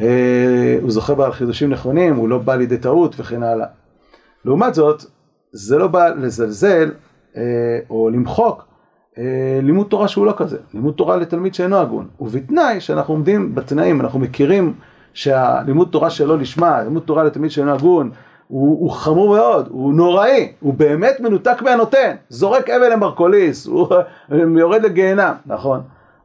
A: אה, הוא זוכה בה חידושים נכונים, הוא לא בא לידי טעות וכן הלאה. לעומת זאת, זה לא בא לזלזל אה, או למחוק אה, לימוד תורה שהוא לא כזה, לימוד תורה לתלמיד שאינו הגון, ובתנאי שאנחנו עומדים בתנאים, אנחנו מכירים שהלימוד תורה שלא לשמה, לימוד תורה לתלמיד שאינו הגון, הוא, הוא חמור מאוד, הוא נוראי, הוא באמת מנותק מהנותן, זורק אבן למרקוליס, <laughs> הוא יורד לגיהנם, נכון,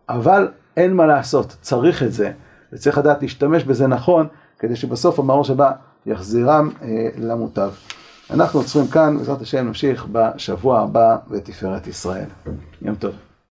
A: אבל אין מה לעשות, צריך את זה, וצריך לדעת להשתמש בזה נכון, כדי שבסוף המאור שבא יחזירם אה, למוטב. אנחנו עוצרים כאן, בעזרת השם נמשיך בשבוע הבא בתפארת ישראל. יום טוב.